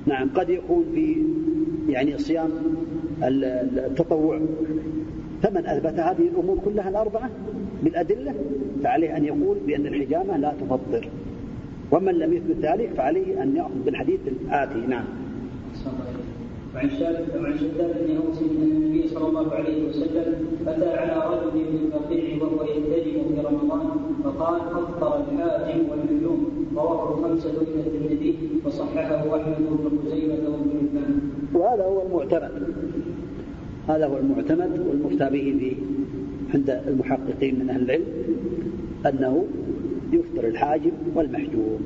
نعم قد يكون في يعني صيام التطوع. فمن أثبت هذه الأمور كلها الأربعة بالأدلة فعليه أن يقول بأن الحجامة لا تفطر. ومن لم يثبت ذلك فعليه أن يأخذ بالحديث الآتي. نعم. وعن شداد وعن شداد بن اوس ان النبي صلى الله عليه وسلم اتى على رجل من البقيع وهو يلتزم في رمضان فقال أفطر الحاكم والمجنون رواه الخمسه إلى الترمذي وصححه أحمد بن خزيمة وابن حبان. وهذا هو المعتمد. هذا هو المعتمد والمفتى به في عند المحققين من أهل العلم أنه يفطر الحاجب والمحجوب.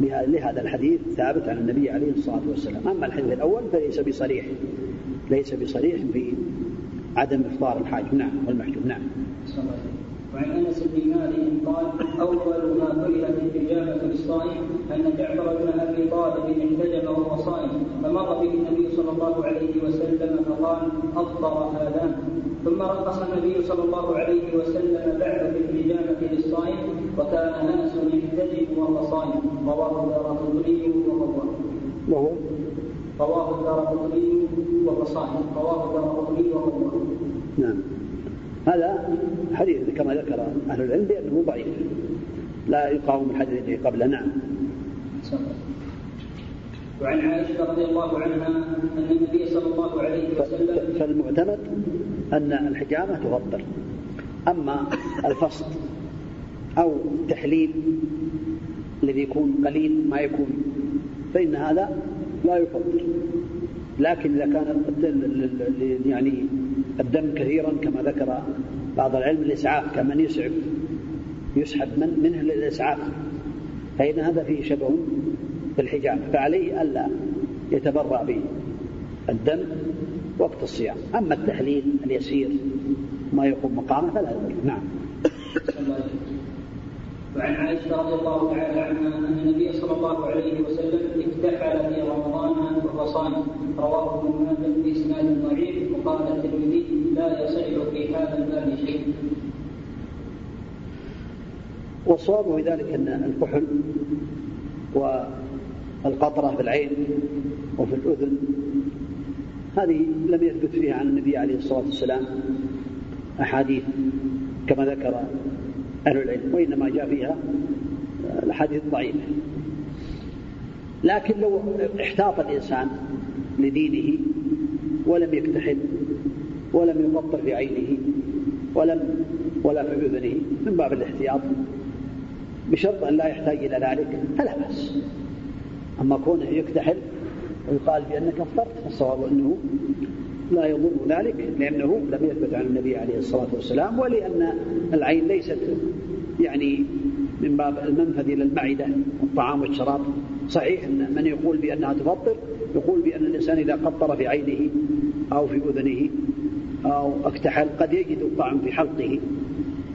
لهذا الحديث ثابت عن النبي عليه الصلاة والسلام. أما الحديث الأول فليس بصريح. ليس بصريح في عدم إفطار الحاجب نعم والمحجوب. نعم. وعن أنس بن مالك قال أول ما كرهت الحجامه للصائم أن جعفر بن أبي طالب احتجم وهو صائم فمر به النبي صلى الله عليه وسلم فقال أفطر هذان ثم رقص النبي صلى الله عليه وسلم بعد في للصائم وكان انس يحتجم وهو صائم رواه الدارقطني وهو وهو؟ رواه الدارقطني وهو صائم رواه الدارقطني وهو نعم. هذا حديث كما ذكر أهل العلم بأنه ضعيف. لا يقاوم الحديث قبله. نعم. وعن عائشة رضي الله عنها أن النبي صلى الله عليه وسلم فالمعتمد أن الحجامة تفطر أما الفصل أو التحليل الذي يكون قليل ما يكون فإن هذا لا يفطر لكن إذا كان يعني الدم كثيرا كما ذكر بعض العلم الإسعاف كمن يسعف يسحب من منه للإسعاف فإن هذا فيه شبه بالحجامة فعليه ألا يتبرأ بالدم وقت الصيام. أما التحليل اليسير ما يقوم مقامه فلا يضر. نعم صلى الله عليه وسلم. وعن عائشة رضي الله تعالى عنها أن النبي صلى الله عليه وسلم اكتحل في رمضان وهو صائم رواه ابن ماجه بإسناد ضعيف وقال الترمذي لا يصح في هذا الباب شيء. والصواب في ذلك أن الكحل والقطرة في العين وفي الأذن هذه لم يثبت فيها عن النبي عليه الصلاة والسلام أحاديث كما ذكر أهل العلم وإنما جاء فيها الأحاديث ضعيفة لكن لو احتاط الإنسان لدينه ولم يكتحل ولم يقطر في عينه ولم ولا في أذنه من باب الاحتياط بشرط أن لا يحتاج إلى ذلك فلا بأس. أما كونه يكتحل ويقال بأنك أفطرت فالصواب أنه لا يضر ذلك لأنه لم يثبت عن النبي عليه الصلاة والسلام ولأن العين ليست يعني من باب المنفذ إلى المعدة الطعام والشراب. صحيح أن من يقول بأنها تفطر يقول بأن الإنسان إذا قطر في عينه أو في أذنه أو اكتحل قد يجد الطعم في حلقه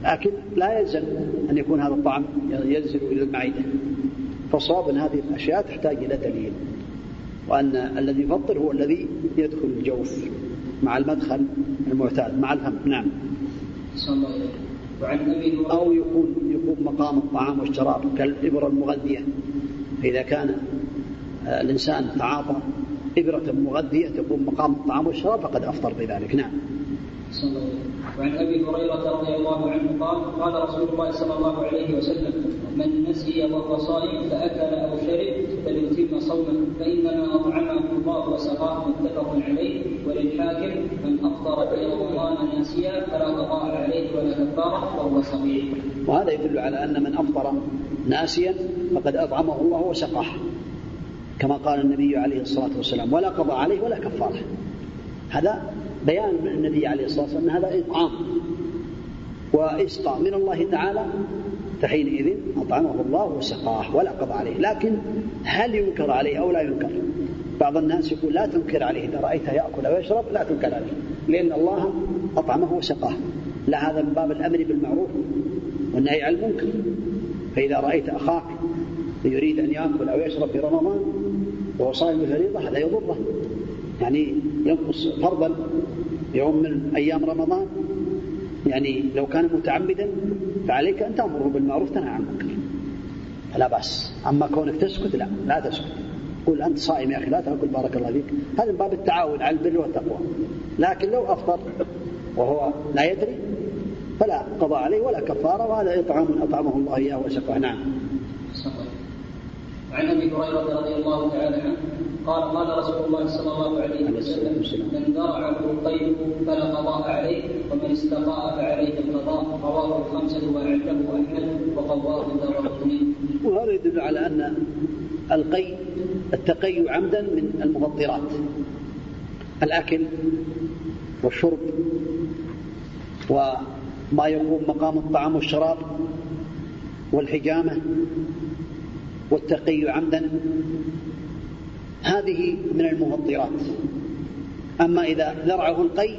لكن لا يلزم أن يكون هذا الطعم ينزل إلى المعدة. فالصواب أن هذه الأشياء تحتاج إلى دليل وأن الذي يفطر هو الذي يدخل الجوف. مع المدخل المعتاد مع الفم نعم. أو يكون يكون مقام الطعام والشراب كالإبرة المغذية. فإذا كان آه، الإنسان تعاطى إبرة مغذية تكون مقام الطعام والشراب فقد أفطر بذلك. نعم. صلى الله عليه وسلم. وعن أبي هريرة رضي الله عنه قال قال رسول الله صلى الله عليه وسلم من نسي وهو صائم فأكل أو شرب فليتم صومه فإنما أطعمه الله وسقاه متفق عليه وللحاكم من أفطر في رمضان ناسيا فلا قضاء عليه ولا كفاره وهو صحيح. وهذا يدل على أن من أفطر ناسيا فقد أطعمه الله وسقاه كما قال النبي عليه الصلاة والسلام ولا قضاء عليه ولا كفاره. هذا بيان من النبي عليه الصلاة والسلام أن هذا إطعام وإسقى من الله تعالى فحينئذ أطعمه الله وسقاه ولا قضى عليه. لكن هل ينكر عليه أو لا ينكر؟ بعض الناس يقول لا تنكر عليه إذا رأيته يأكل أو يشرب لا تنكر عليه لأن الله أطعمه وسقاه. لا هذا من باب الأمر بالمعروف والنهي عن المنكر. فإذا رأيت أخاك يريد أن يأكل أو يشرب في رمضان وهو صائم هذا يضره. يعني ينقص فرضا يوم من أيام رمضان. يعني لو كان متعمدا فعليك أن تأمره بالمعروف تنهى عن المنكر. فلا بأس. أما كونك تسكت لا لا تسكت. قل أنت صائم يا أخي لا تأكل بارك الله فيك. هذا من باب التعاون على البر والتقوى. لكن لو أفطر وهو لا يدري فلا قضاء عليه ولا كفارة وهذا إطعام أطعمه الله إياه وسقه نعم. وعن أبي هريرة رضي الله تعالى عنه قال قال رسول الله صلى الله عليه وسلم من درعه القيد فلا قضاء عليه ومن استقاء فعليه القضاء رواه الخمسة واعده أحمد وقواه الدارقطني. وهذا يدل على أن القي التقي عمدا من المفطرات الأكل والشرب وما يقوم مقام الطعام والشراب والحجامة والتقي عمدا هذه من المفطرات. أما إذا ذرعه القي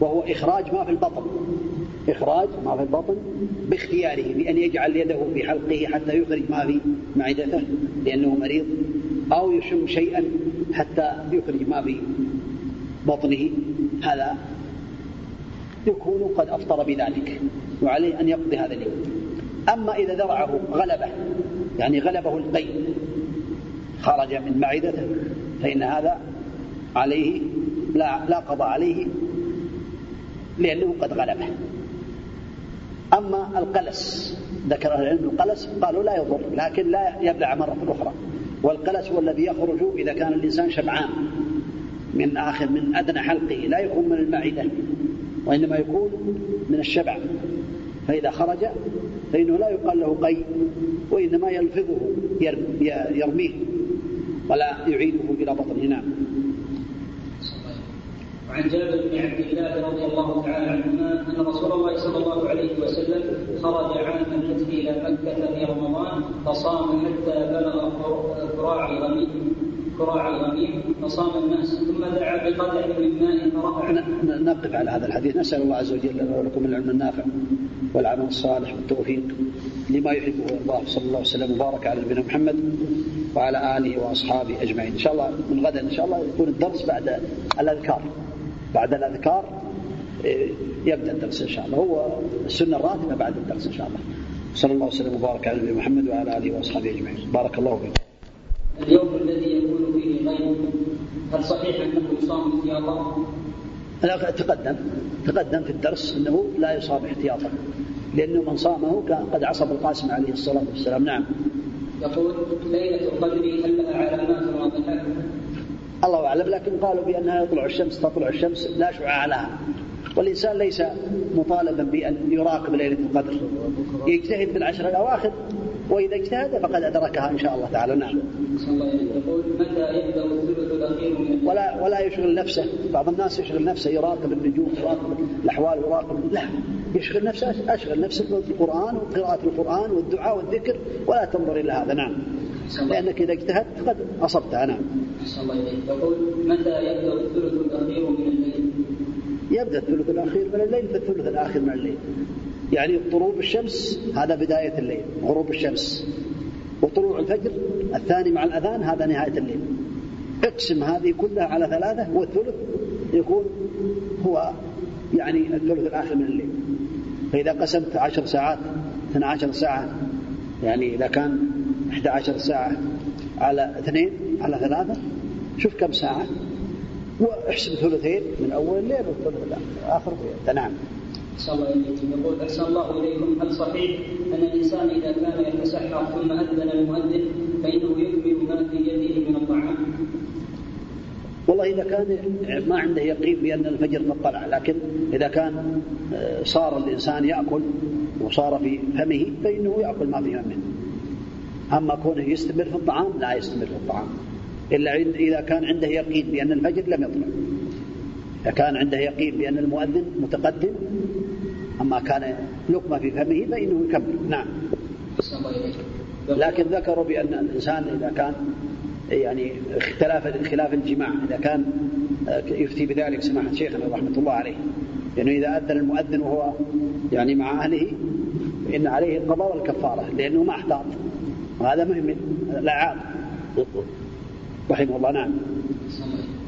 وهو إخراج ما في البطن إخراج ما في البطن باختياره بأن يجعل يده في حلقه حتى يخرج ما في معدته لأنه مريض أو يشم شيئا حتى يخرج ما في بطنه. هذا يكون قد أفطر بذلك وعليه أن يقضي هذا اليوم. أما إذا ذرعه غلبه يعني غلبه القي خرج من معدته فإن هذا عليه لا لا قضاء عليه لأنه قد غلبه. أما القلس ذكر أهل العلم القلس قالوا لا يضر لكن لا يبلع مرة أخرى. والقلس هو الذي يخرج إذا كان الإنسان شبعان من آخر من أدنى حلقه لا يكون من المعدة وإنما يكون من الشبع. فإذا خرج فإنه لا يقال له قي وإنما يلفظه يرميه. ولا يعيده إلى بطنه نعم. وعن جابر بن عبد الله رضي الله تعالى عنهما أن رسول الله صلى الله عليه وسلم خرج عام الفتح إلى مكة في رمضان فصام حتى بلغ كراع الغميم كراع الغميم فصام الناس ثم دعا بقدح من ماء فرفع. نقف على هذا الحديث. نسأل الله عز وجل لكم العلم النافع والعمل الصالح والتوفيق لما يحبه ويرضاه صلى الله وسلم. وبارك على نبينا محمد. وعلى آله وأصحابه أجمعين. إن شاء الله من غدا إن شاء الله يكون الدرس بعد الأذكار. بعد الأذكار إيه، يبدأ الدرس إن شاء الله. هو السنة الراتبة بعد الدرس إن شاء الله. صلى الله وسلم وبارك على نبينا محمد وعلى آله وأصحابه أجمعين. بارك الله فيكم. اليوم الذي يكون فيه غيب هل صحيح أنه يصام احتياطا؟ لا تقدم. تقدم في الدرس أنه لا يصاب احتياطا. لأنه من صامه كان قد عصب القاسم عليه الصلاة والسلام. نعم. يقول ليلة القدر هل لها علامات واضحه؟ الله أعلم لكن قالوا بأنها يطلع الشمس تطلع الشمس لا شعاع لها. والإنسان ليس مطالبا بأن يراقب ليلة القدر. يجتهد بالعشر الأواخر وإذا اجتهد فقد أدركها إن شاء الله تعالى. نعم. ولا ولا يشغل نفسه، بعض الناس يشغل نفسه يراقب النجوم يراقب الأحوال يراقب لا. يشغل نفسه أشغل نفسك بالقرآن وقراءة القرآن والدعاء والذكر ولا تنظر إلى هذا نعم. لأنك إذا اجتهدت قد اصبتها نعم. الله يقول متى يبدأ الثلث الأخير من الليل؟ يبدأ الثلث الأخير من الليل في الثلث الآخر من الليل. يعني غروب الشمس هذا بداية الليل غروب الشمس وطلوع الفجر الثاني مع الأذان هذا نهاية الليل اقسم هذه كلها على ثلاثة والثلث يكون هو يعني الثلث الآخر من الليل فإذا قسمت عشر ساعات 12 ساعة يعني إذا كان 11 ساعة على اثنين على ثلاثة شوف كم ساعة. واحسب ثلثين من أول الليل والثلث نعم. أحسن الله إليكم. يقول أحسن الله إليكم. هل صحيح أن الإنسان إذا كان يتسحر ثم أذن المؤذن فإنه يكمل ما في يده من الطعام؟ والله إذا كان ما عنده يقين بأن الفجر قد طلع لكن إذا كان آه، صار الإنسان يأكل وصار في فمه فإنه يأكل ما في فمه أما كونه يستمر في الطعام لا يستمر في الطعام. إلا إذا كان عنده يقين بأن الفجر لم يطلع. إذا كان عنده يقين بأن المؤذن متقدم أما كان لقمة في فمه فإنه يكمل. نعم. لكن ذكروا بأن الإنسان إذا كان يعني اختلاف خلاف الجماع. إذا كان يفتي بذلك سماحة شيخنا رحمة الله عليه. لأنه إذا أذن المؤذن وهو يعني مع أهله فإن عليه القضاء والكفارة لأنه ما احتاط. وهذا مهم الأعاب رحمه الله نعم.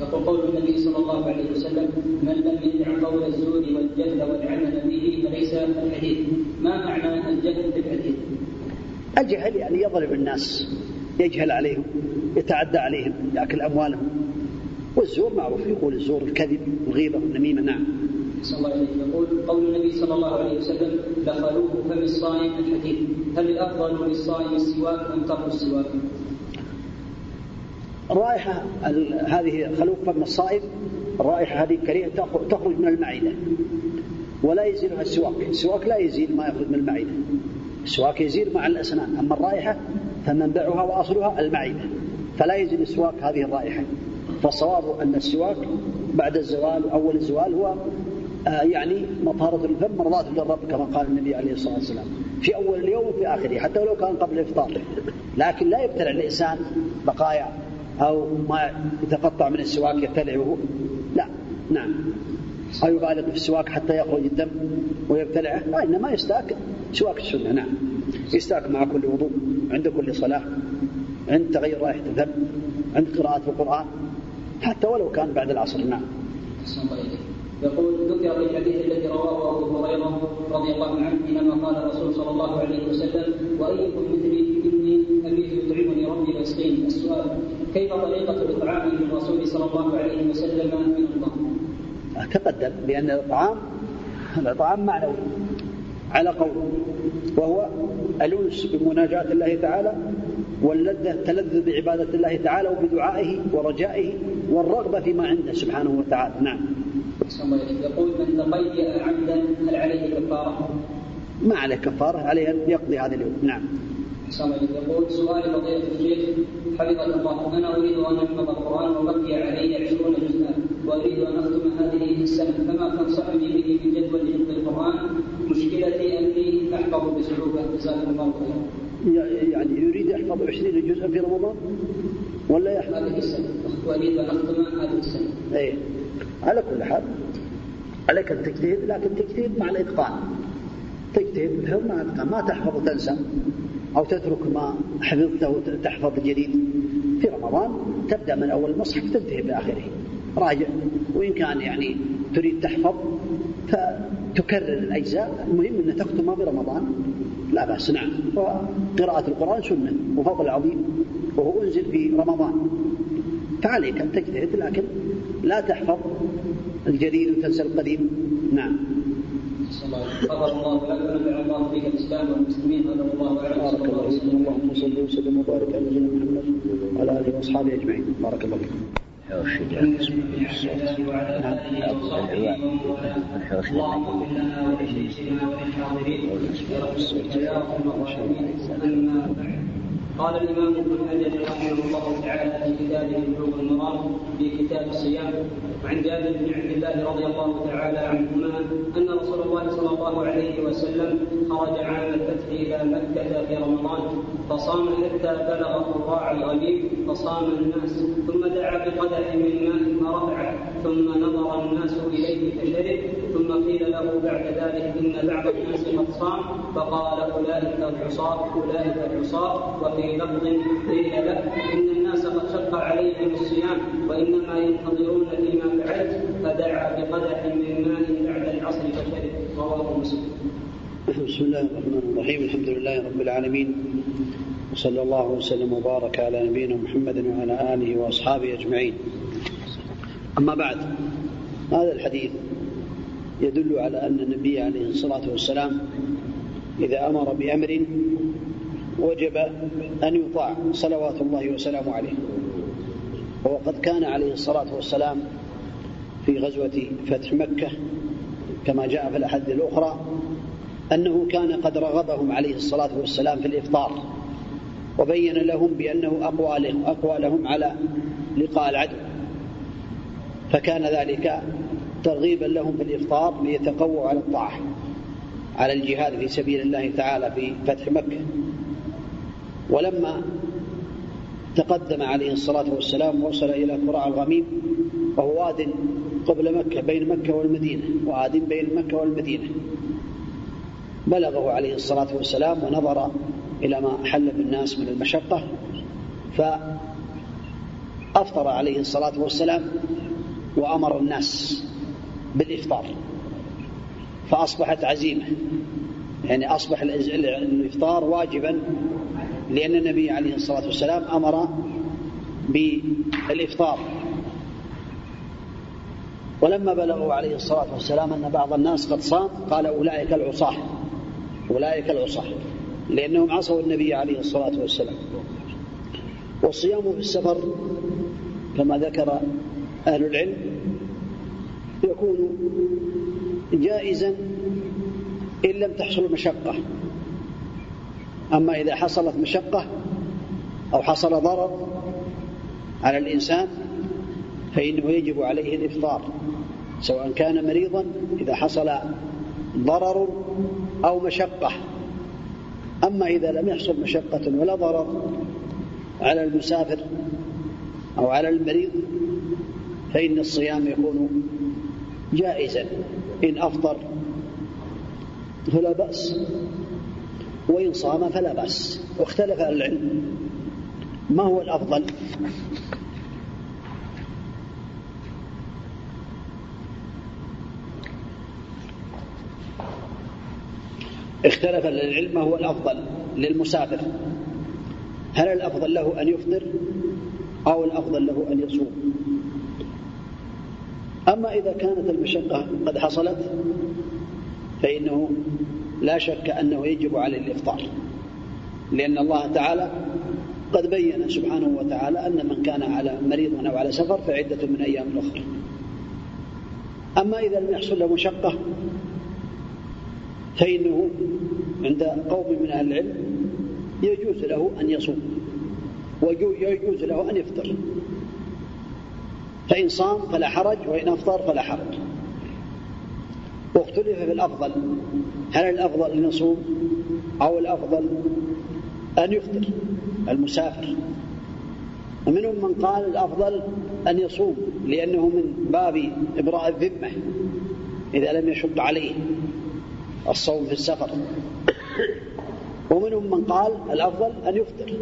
يقول قول النبي صلى الله عليه وسلم من لم يدع قول الزور والجهل والعمل به فليس الحديث. ما معنى الجهل في الحديث؟ الجهل يعني يضرب الناس. يجهل عليهم يتعدى عليهم يأكل أموالهم. والزور معروف يقول الزور الكذب الغيبه والنميمة نعم. صلى الله عليه يقول قول النبي صلى الله عليه وسلم دخلوه فم الصائم الحديث هل الأفضل للصائم السواك أم ترك السواك؟ الرائحة هذه خلوق فم الصائب الرائحة هذه الكريهة تخرج من المعدة. ولا يزيلها السواك. السواك لا يزيل ما يخرج من المعدة. السواك يزيل مع الأسنان. أما الرائحة فمنبعها وأصلها المعدة فلا يزيل السواك هذه الرائحة. فالصواب أن السواك بعد الزوال أول الزوال هو آه يعني مطهرة الفم مرضاة للرب كما قال النبي عليه الصلاة والسلام. في أول اليوم وفي آخره حتى ولو كان قبل الإفطار. لكن لا يبتلع الإنسان بقايا أو ما يتقطع من السواك يبتلعه. لا. نعم. أو يبالغ في السواك حتى يخرج الدم ويبتلعه؟ وإنما يستاك سواك السنة. نعم. يستاك مع كل وضوء. عند كل صلاة عند تغير رائحة الدم عند قراءة القرآن حتى ولو كان بعد العصر نعم. يقول ذكر في الحديث الذي رواه أبو هريرة رضي الله عنه حينما قال الرسول صلى الله عليه وسلم وأيكم مثلي؟ إني أبيت يطعمني ربي ويسقيني السؤال كيف طريقة الإطعام للرسول صلى الله عليه وسلم من الله؟ تقدم بأن الاطعام الاطعام معنوي على قول وهو الانس بمناجاة الله تعالى واللذة التلذذ بعبادة الله تعالى وبدعائه ورجائه والرغبة فيما عنده سبحانه وتعالى. نعم. يقول من تقيأ عمدا هل عليه كفارة؟ ما عليه كفارة عليه أن يقضي هذا اليوم. نعم. يقول سؤال فضيلة الشيخ حفظك الله أنا أريد أن أحفظ القرآن وبقي علي عشرون جزءا وأريد أن أختم هذه السنة فما تنصحني به في جدول؟ أني أحفظ بصعوبة جزاكم الله خيرا يعني يريد يحفظ عشرين جزءا في رمضان؟ ولا يحفظ؟ هذه السنة. أن أختم هذه السنة. أيه. على كل حال عليك التجديد لكن التجديد مع الإتقان. تجتهد بالحفظ ما أتقن ما تحفظ وتنسى أو تترك ما حفظته وتحفظ الجديد في رمضان تبدأ من أول المصحف تنتهي بآخره. راجع. وإن كان يعني تريد تحفظ فتكرر الأجزاء. المهم أن تختمها برمضان لا بأس. نعم. وقراءة القرآن سنة. وفضل عظيم وهو أنزل في رمضان. فعليك أن تجتهد لكن لا تحفظ الجديد وتنسى القديم. نعم. غفر الله لك ونفع الله بك الاسلام والمسلمين هذا والله اعلم بارك الله فيكم اللهم صل وسلم. وبارك على نبينا محمد وعلى آله وأصحابه أجمعين. بارك الله فيكم. اللهم لنا قال الإمام ابن حجر رحمه الله تعالى في كتابه بلوغ المرام في كتاب الصيام وعن جابر بن عبد الله رضي الله تعالى عنهما أن رسول الله صلى الله عليه وسلم خرج عام الفتح إلى مكة في رمضان فصام حتى بلغ قراع الغليل فصام الناس ثم دعا بقدح من ماء فرفعه. ثم نظر الناس إليه فشرب ثم قيل له بعد ذلك إن بعض الناس قد صام فقال أولئك العصاة أولئك العصاة. وفي لفظ قيل له إن الناس قد شق عليهم الصيام وإنما ينتظرون فيما فعلت فدعا بقدح من ماء بعد العصر فشرب رواه مسلم. بسم الله الرحمن الرحيم. الحمد لله رب العالمين. وصلى الله وسلم وبارك على نبينا محمد وعلى آله وأصحابه أجمعين. أما بعد هذا الحديث يدل على أن النبي عليه الصلاة والسلام إذا أمر بأمر وجب أن يطاع صلوات الله وسلامه عليه. وقد كان عليه الصلاة والسلام في غزوة فتح مكة كما جاء في الأحاديث الأخرى أنه كان قد رغبهم عليه الصلاة والسلام في الإفطار وبين لهم بأنه أقوى لهم أقوى لهم على لقاء العدو. فكان ذلك ترغيبا لهم في الافطار ليتقووا على الطاعة على الجهاد في سبيل الله تعالى في فتح مكة. ولما تقدم عليه الصلاة والسلام وصل إلى قراع الغميم وهو واد قبل مكة بين مكة والمدينة واد بين مكة والمدينة. بلغه عليه الصلاة والسلام ونظر إلى ما حل بالناس من المشقة فأفطر عليه الصلاة والسلام وأمر الناس بالإفطار فأصبحت عزيمة. يعني أصبح الإفطار واجبا لأن النبي عليه الصلاة والسلام أمر بالإفطار. ولما بلغوا عليه الصلاة والسلام أن بعض الناس قد صام قال أولئك العصاة أولئك العصاة لأنهم عصوا النبي عليه الصلاة والسلام. والصيام في السفر كما ذكر أهل العلم يكون جائزا إن لم تحصل مشقة. أما إذا حصلت مشقة أو حصل ضرر على الإنسان فإنه يجب عليه الإفطار سواء كان مريضا إذا حصل ضرر أو مشقة. أما إذا لم يحصل مشقة ولا ضرر على المسافر أو على المريض فإن الصيام يكون جائزا إن أفطر فلا بأس وإن صام فلا بأس. واختلف أهل العلم. ما هو الأفضل؟ اختلف العلم ما هو الأفضل للمسافر. هل الأفضل له أن يفطر أو الأفضل له أن يصوم؟ أما إذا كانت المشقة قد حصلت فإنه لا شك أنه يجب عليه الإفطار. لأن الله تعالى قد بين سبحانه وتعالى أن من كان على مريض أو على سفر فعدة من أيام أخرى. أما إذا لم يحصل له مشقة فإنه عند قوم من أهل العلم يجوز له أن يصوم ويجوز له أن يفطر. فإن صام فلا حرج وإن أفطر فلا حرج. واختلف في الأفضل هل الأفضل أن يصوم أو الأفضل أن يفطر؟ المسافر. ومنهم من قال الأفضل أن يصوم لأنه من باب إبراء الذمة إذا لم يشق عليه الصوم في السفر. ومنهم من قال الأفضل أن يفطر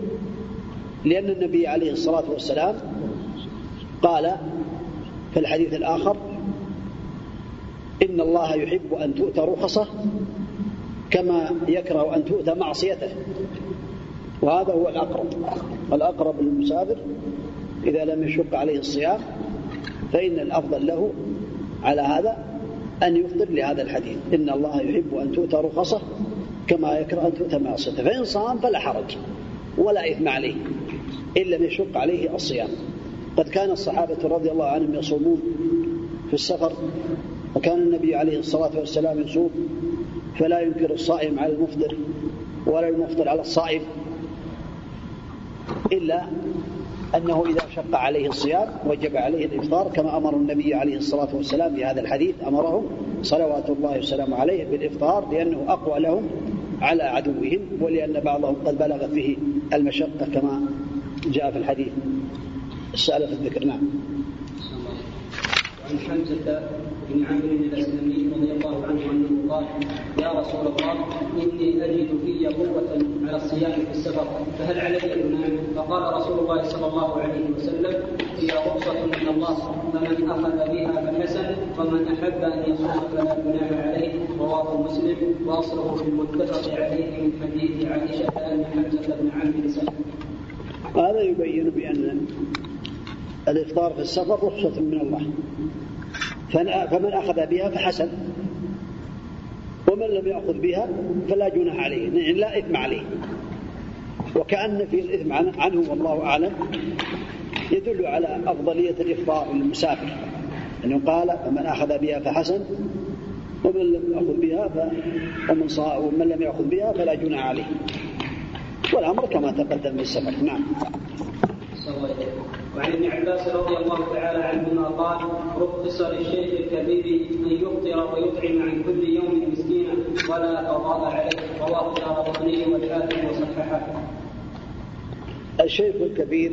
لأن النبي عليه الصلاة والسلام قال في الحديث الآخر إن الله يحب أن تؤتى رخصه كما يكره أن تؤتى معصيته. وهذا هو الأقرب. الأقرب للمسافر إذا لم يشق عليه الصيام فإن الأفضل له على هذا أن يفطر لهذا الحديث. إن الله يحب أن تؤتى رخصه كما يكره أن تؤتى معصيته. فإن صام فلا حرج ولا إثم عليه إن لم يشق عليه الصيام. قد كان الصحابة رضي الله عنهم يصومون في السفر وكان النبي عليه الصلاة والسلام يصوم فلا ينكر الصائم على المفطر ولا المفطر على الصائم إلا أنه إذا شق عليه الصيام وجب عليه الإفطار كما أمر النبي عليه الصلاة والسلام في هذا الحديث أمرهم صلوات الله وسلامه عليه بالإفطار لأنه أقوى لهم على عدوهم ولأن بعضهم قد بلغ فيه المشقة كما جاء في الحديث. السؤال في الذكر نعم وعن حمزة بن عمرو الأسلمي رضي الله عنه أنه قال يا رسول الله إني أجد في قوه على الصيام في السفر فهل علي جناح؟ فقال رسول الله صلى الله عليه وسلم هي رخصة من الله فمن أخذ بها فحسن ومن أحب أن يصوم فلا جناح عليه رواه مسلم وأصله في المتفق عليه من حديث عائشة ان حمزة بن عمرو سلم. هذا يبين بأن الإفطار في السفر رخصة من الله. فمن أخذ بها فحسن. ومن لم يأخذ بها فلا جناح عليه يعني لا إثم عليه. وكأن في الإثم عنه والله أعلم يدل على أفضلية الإفطار للمسافر. أنه قال فمن أخذ بها فحسن ومن لم يأخذ بها ف... ومن, صا... ومن لم يأخذ بها فلا جناح عليه. والأمر كما تقدم في السفر. نعم. وعن ابن عباس رضي الله تعالى عنهما قال رخص للشيخ الكبير أن يفطر ويطعم عن كل يوم مسكينا ولا قضاء عليه رواه دار قطني والحاكم وصححه. الشيخ الكبير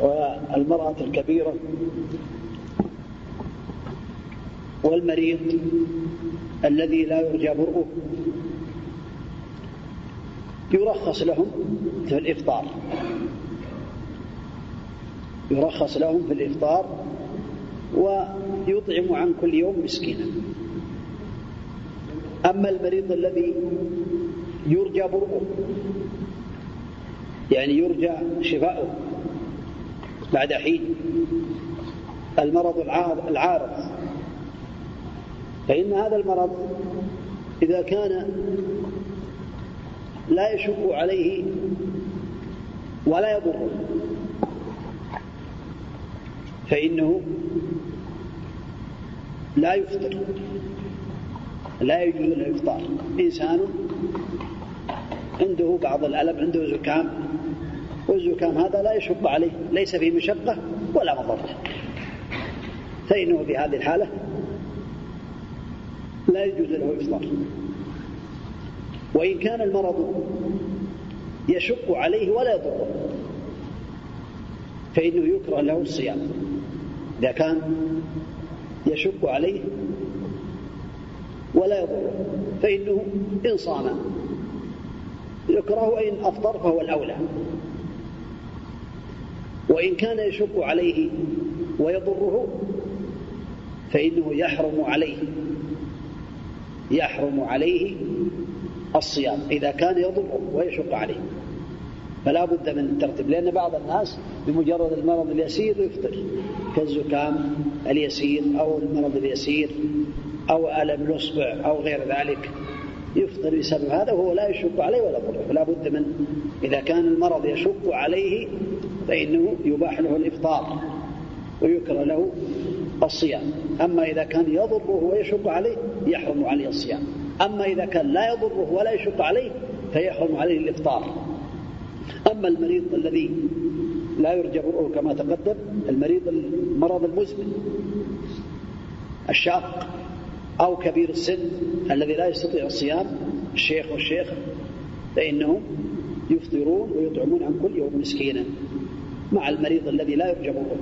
والمرأة الكبيرة والمريض الذي لا يرجى برؤه يرخص لهم في الإفطار يرخص لهم في الإفطار ويطعم عن كل يوم مسكينا. أما المريض الذي يرجى برؤه يعني يرجى شفاؤه بعد حين المرض العارض فإن هذا المرض إذا كان لا يشق عليه ولا يضره. فإنه لا يفطر. لا يجوز الإفطار. إنسان عنده بعض الألم عنده زكام والزكام هذا لا يشق عليه ليس فيه مشقة ولا مضرة. فإنه في هذه الحالة لا يجوز له إفطار وإن كان المرض يشق عليه ولا يضره فإنه يكره له الصيام. إذا كان يشق عليه ولا يضره فإنه إن صام يكره وإن أفطر فهو الأولى. وإن كان يشق عليه ويضره فإنه يحرم عليه يحرم عليه الصيام إذا كان يضره ويشق عليه. فلا بد من الترتيب لأن بعض الناس بمجرد المرض اليسير يفطر. كالزكام اليسير أو المرض اليسير أو ألم الأصبع أو غير ذلك يفطر بسبب هذا وهو لا يشق عليه ولا يضره فلا بد من إذا كان المرض يشق عليه فإنه يباح له الإفطار ويكره له الصيام. أما إذا كان يضره ويشق عليه يحرم عليه الصيام. أما إذا كان لا يضره ولا يشق عليه فيحرم عليه الإفطار. أما المريض الذي لا يرجى برؤه كما تقدم المريض المرض المزمن الشاق أو كبير السن الذي لا يستطيع الصيام الشيخ والشيخة فإنهم يفطرون ويطعمون عن كل يوم مسكينا مع المريض الذي لا يرجى برؤه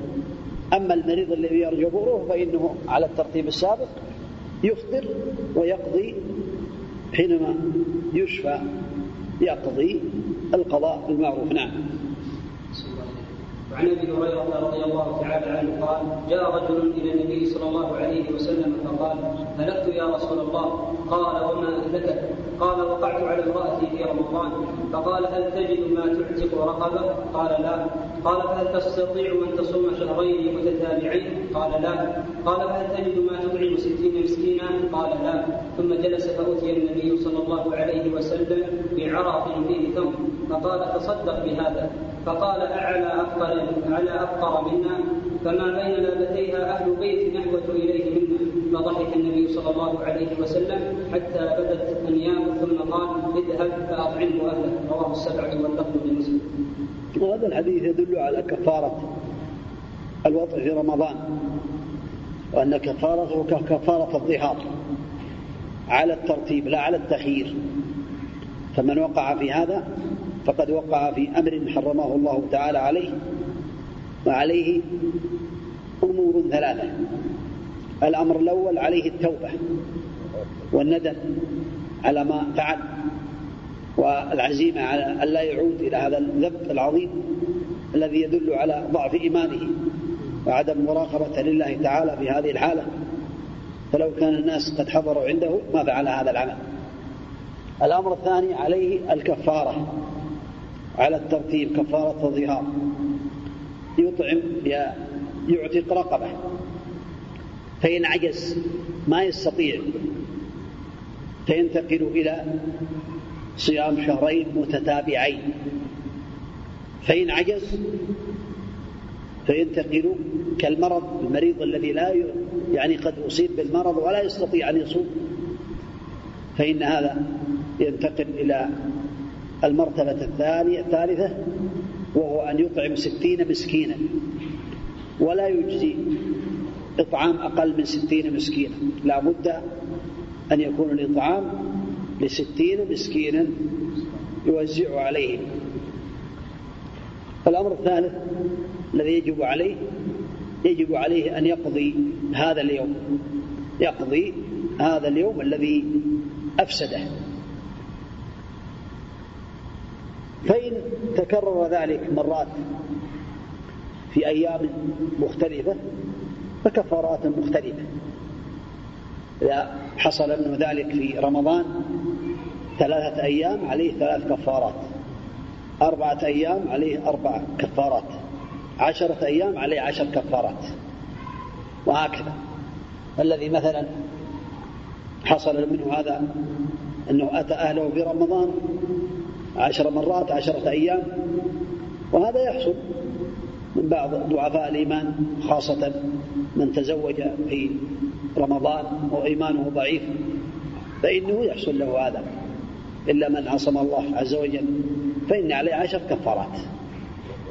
أما المريض الذي يرجى برؤه فإنه على الترتيب السابق يفطر ويقضي حينما يشفى يقضي القضاء بالمعروف نعم. وعن أبي هريرة رضي الله تعالى عنه قال جاء رجل إلى النبي صلى الله عليه وسلم فقال هلكت يا رسول الله؟ قال وما أهلكك؟ قال وقعت على امرأتي في رمضان. فقال هل تجد ما تعتق رقبة؟ قال لا. قال فهل تستطيع أن تصوم شهرين متتابعين? قال لا. قال فهل تجد ما تطعم ستين مسكينا؟ قال لا. ثم جلس فأتي النبي صلى الله عليه وسلم بعرق فيه تمر فقال تصدق بهذا. فقال أعلى أفقر أعلى أفقر منا. فما بين لابتيها أهل بيت نحوة إليه منا. فضحك النبي صلى الله عليه وسلم حتى بدت أنيابه ثم قال اذهب فأطعمه أهله رواه السبعة واللفظ لمسلم. وهذا الحديث يدل على كفارة الوضع في رمضان وأن كفارته ككفارة الظهار على الترتيب لا على التخيير فمن وقع في هذا فقد وقع في أمر حرمه الله تعالى عليه وعليه أمور ثلاثة. الأمر الأول عليه التوبة والندم على ما فعل والعزيمة على ألا يعود إلى هذا الذنب العظيم الذي يدل على ضعف إيمانه وعدم مراقبة لله تعالى في هذه الحالة. فلو كان الناس قد حضروا عنده ما فعل هذا العمل. الأمر الثاني عليه الكفارة. على الترتيب كفارة الظهار. يطعم يعتق رقبة. فإن عجز ما يستطيع. فينتقل إلى صيام شهرين متتابعين. فإن عجز فينتقل كالمرض المريض الذي لا يعني قد أصيب بالمرض ولا يستطيع أن يصوم. فإن هذا ينتقل إلى المرتبة الثانية الثالثة وهو أن يطعم ستين مسكينا. ولا يجزي إطعام أقل من ستين مسكينا. لا بد أن يكون الإطعام لستين مسكينا يوزع عليهم الأمر الثالث الذي يجب عليه يجب عليه أن يقضي هذا اليوم. يقضي هذا اليوم الذي أفسده. فإن تكرر ذلك مرات في أيام مختلفة فكفارات مختلفة. إذا حصل منه ذلك في رمضان ثلاثة أيام عليه ثلاث كفارات. أربعة أيام عليه أربع كفارات. عشرة أيام عليه عشر كفارات. وهكذا. الذي مثلا حصل منه هذا أنه أتى أهله في رمضان عشر مرات عشرة أيام. وهذا يحصل من بعض ضعفاء الإيمان خاصة من تزوج في رمضان وإيمانه ضعيف. فإنه يحصل له هذا. إلا من عصم الله عز وجل. فإن عليه عشر كفارات.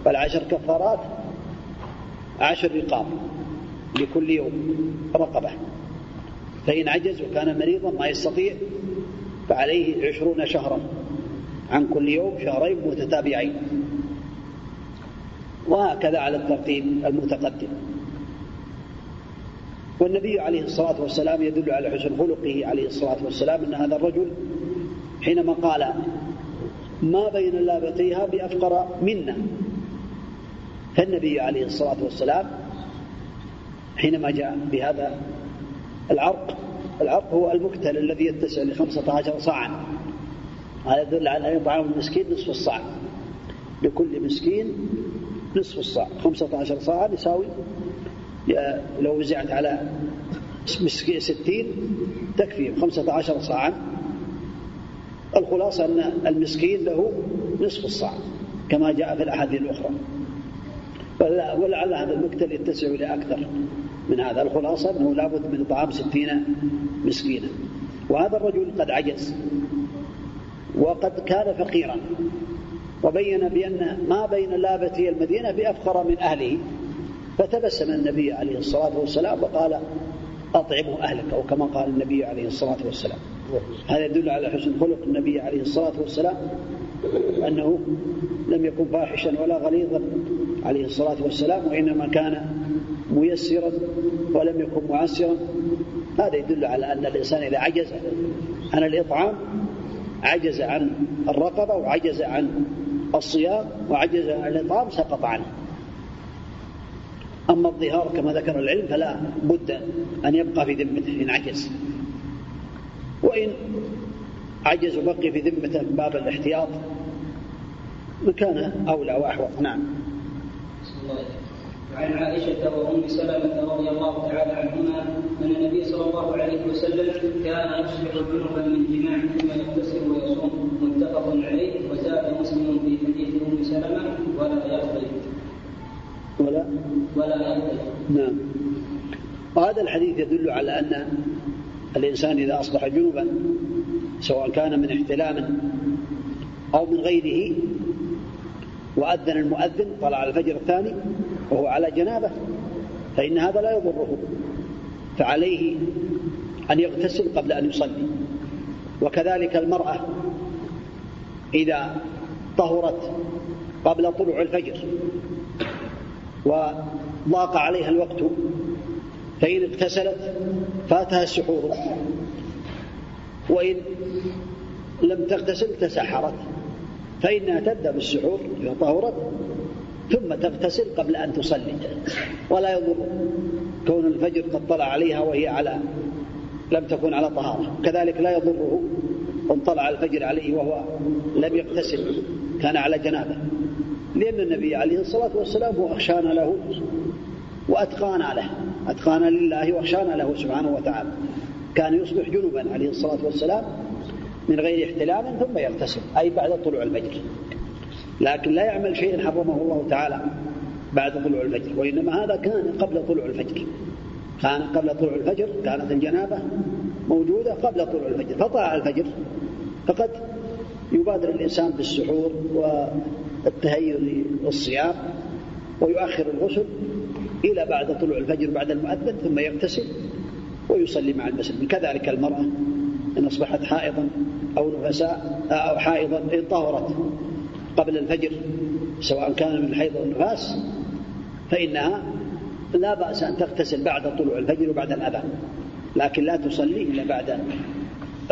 والعشر كفارات عشر رقاب لكل يوم رقبة. فإن عجز وكان مريضا ما يستطيع فعليه عشرون شهرا. عن كل يوم شهرين متتابعين. وهكذا على الترتيب المتقدم. والنبي عليه الصلاة والسلام يدل على حسن خلقه عليه الصلاة والسلام أن هذا الرجل حينما قال ما بين لابتيها بأفقر منا فالنبي عليه الصلاة والسلام حينما جاء بهذا العرق العرق هو المكتل الذي يتسع لخمسة عشر صاعا. هذا يدل على أن يطعم المسكين نصف الصاع. لكل مسكين نصف الصاع. خمسة عشر صاعا يساوي لو وزعت على مسكين ستين تكفي خمسة عشر صاعا. الخلاصة أن المسكين له نصف الصاع كما جاء في الأحاديث الأخرى. ولعل هذا المكتل يتسع إلى أكثر من هذا. الخلاصة أنه لابد من إطعام ستين مسكينا. وهذا الرجل قد عجز. وقد كان فقيرا. وبين بأن ما بين لابتي المدينة بأفقر من أهله. فتبسم النبي عليه الصلاة والسلام وقال أطعموا أهلك أو كما قال النبي عليه الصلاة والسلام. هذا يدل على حسن خلق النبي عليه الصلاة والسلام أنه لم يكن فاحشا ولا غليظا عليه الصلاة والسلام وإنما كان ميسرا ولم يكن معسرا. هذا يدل على أن الإنسان إذا عجز عن الإطعام عجز عن الرقبة وعجز عن الصيام وعجز عن الإطعام سقط عنه. أما الظهار كما ذكر العلم فلا بد أن يبقى في ذمته إن عجز. وإن عجز وبقي في ذمته من باب الاحتياط كان أولى وأحوط. نعم. وعن عائشة وأم سلمة رضي الله تعالى عنهما أن النبي صلى الله عليه وسلم كان يصبح جنبا من جماع ثم يغتسل متفق عليه وزاد مسلم في حديث أم سلمة ولا يقضي. ولا؟ ولا يقضي. نعم. وهذا الحديث يدل على أن الإنسان إذا أصبح جنبا سواء كان من احتلام أو من غيره وأذن المؤذن طلع الفجر الثاني وهو على جنابة فإن هذا لا يضره. فعليه أن يغتسل قبل أن يصلي. وكذلك المرأة إذا طهرت قبل طلوع الفجر وضاق عليها الوقت فإن اغتسلت فاتها السحور. وإن لم تغتسل تسحرت فإنها تبدأ بالسحور إذا طهرت ثم تغتسل قبل أن تصلي. ولا يضر كون الفجر قد طلع عليها وهي على لم تكن على طهارة. كذلك لا يضره أن طلع الفجر عليه وهو لم يغتسل كان على جنابة. لأن النبي عليه الصلاة والسلام هو أخشانا له وأتقانا له أتقانا لله وأخشانا له سبحانه وتعالى. كان يصبح جنبا عليه الصلاة والسلام من غير احتلام ثم يغتسل أي بعد طلوع الفجر. لكن لا يعمل شيئا حرمه الله تعالى بعد طلوع الفجر وإنما هذا كان قبل طلوع الفجر. كان قبل طلوع الفجر كانت الجنابة موجودة قبل طلوع الفجر فطلع الفجر. فقد يبادر الإنسان بالسحور والتهيؤ للصيام ويؤخر الغسل إلى بعد طلوع الفجر بعد المؤذن ثم يغتسل ويصلي مع المسلمين. كذلك المرأة إن أصبحت حائضا أو نفساء أو حائضا إن طهرت قبل الفجر سواء كان من الحيض أو النفاس فإنها لا بأس أن تغتسل بعد طلوع الفجر وبعد الأذان لكن لا تصلي إلا بعد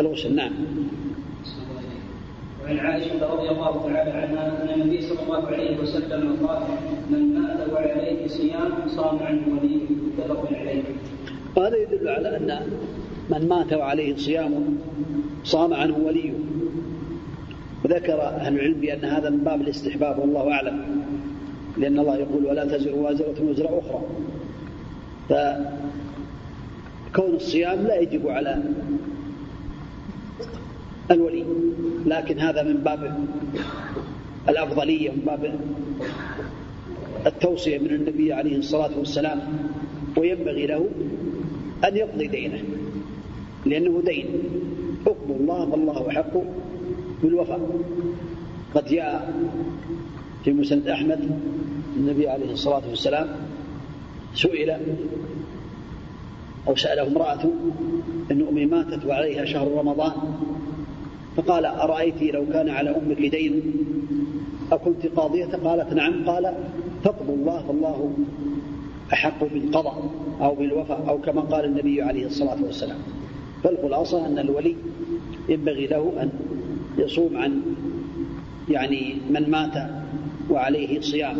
الغسل. نعم. وعن عائشة رضي الله تعالى عنها أن النبي صلى الله عليه وسلم قال من مات وعليه صيام صام عنه ولي متفق عليه. وهذا يدل على أن من مات وعليه صيام صام عنه وليه وذكر أهل العلم بأن هذا من باب الاستحباب والله أعلم. لأن الله يقول ولا تزر وازرة وزر أخرى. فكون الصيام لا يجب على الولي لكن هذا من باب الأفضلية من باب التوصية من النبي عليه الصلاة والسلام. وينبغي له أن يقضي دينه لأنه دين. حكم الله فالله أحق بالوفاء. قد جاء في مسند أحمد النبي عليه الصلاة والسلام سئل أو سأله امرأة أن أمي ماتت وعليها شهر رمضان. فقال أرأيت لو كان على أمك دين؟ أكنت قاضية؟ قالت نعم. قال فاقضوا الله فالله أحق بالقضاء أو بالوفاء أو كما قال النبي عليه الصلاة والسلام. فالخلاصة أن الولي ينبغي له أن يصوم عن يعني من مات وعليه صيام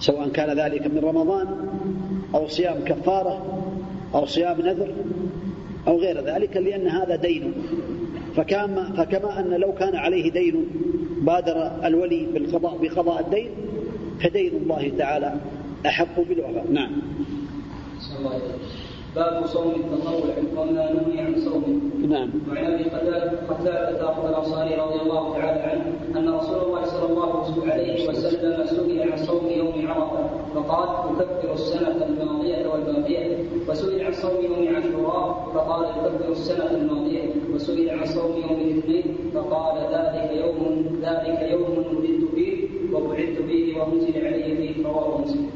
سواء كان ذلك من رمضان أو صيام كفارة أو صيام نذر أو غير ذلك لأن هذا دين. فكما, فكما أن لو كان عليه دين بادر الولي بالقضاء بقضاء الدين فدين الله تعالى أحق بالوفاء نعم الله باب صوم التطوع وما نهي عن صومه. نعم. وعن أبي قتادة الأنصاري رضي الله تعالى عنه أن رسول الله صلى الله عليه وسلم سئل عن صوم يوم عرفة فقال يكفر السنة والباقيه وسئل عن صوم يوم عاشوراء فقال يكفر السنة الماضيه وسئل عن صوم يوم الاثنين فقال ذلك يوم ذلك يوم ولدت فيه وبعثت فيه وأنزل علي فيه رواه مسلم.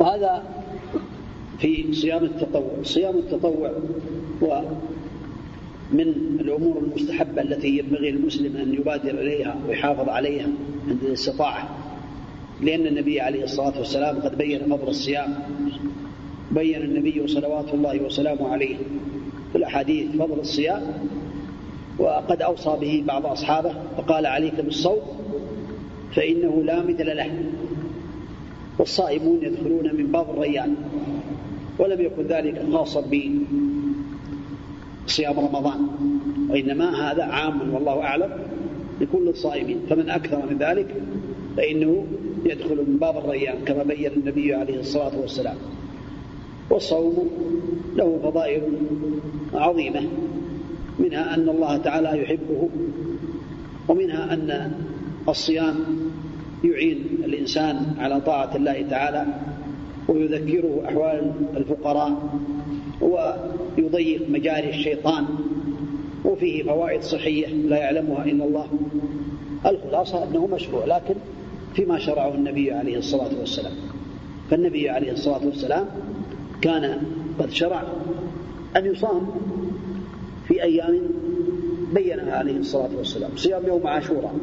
وهذا في صيام التطوع صيام التطوع هو من الأمور المستحبة التي ينبغي المسلم أن يبادر إليها ويحافظ عليها عند الاستطاعة لأن النبي عليه الصلاة والسلام قد بين فضل الصيام. بين النبي صلوات الله وسلامه عليه في الأحاديث فضل الصيام وقد أوصى به بعض أصحابه فقال عليك بالصوم فإنه لا مثل له. والصائمون يدخلون من باب الريان ولم يكن ذلك خاصا بصيام رمضان وإنما هذا عام والله أعلم لكل الصائمين. فمن أكثر من ذلك فإنه يدخل من باب الريان كما بين النبي عليه الصلاة والسلام. والصوم له فضائل عظيمة منها أن الله تعالى يحبه ومنها أن الصيام يعين الإنسان على طاعة الله تعالى ويذكره أحوال الفقراء ويضيق مجاري الشيطان وفيه فوائد صحية لا يعلمها إلا الله. الخلاصة أنه مشروع لكن فيما شرعه النبي عليه الصلاة والسلام. فالنبي عليه الصلاة والسلام كان قد شرع أن يصام في أيام بينها عليه الصلاة والسلام. صيام يوم عاشوراء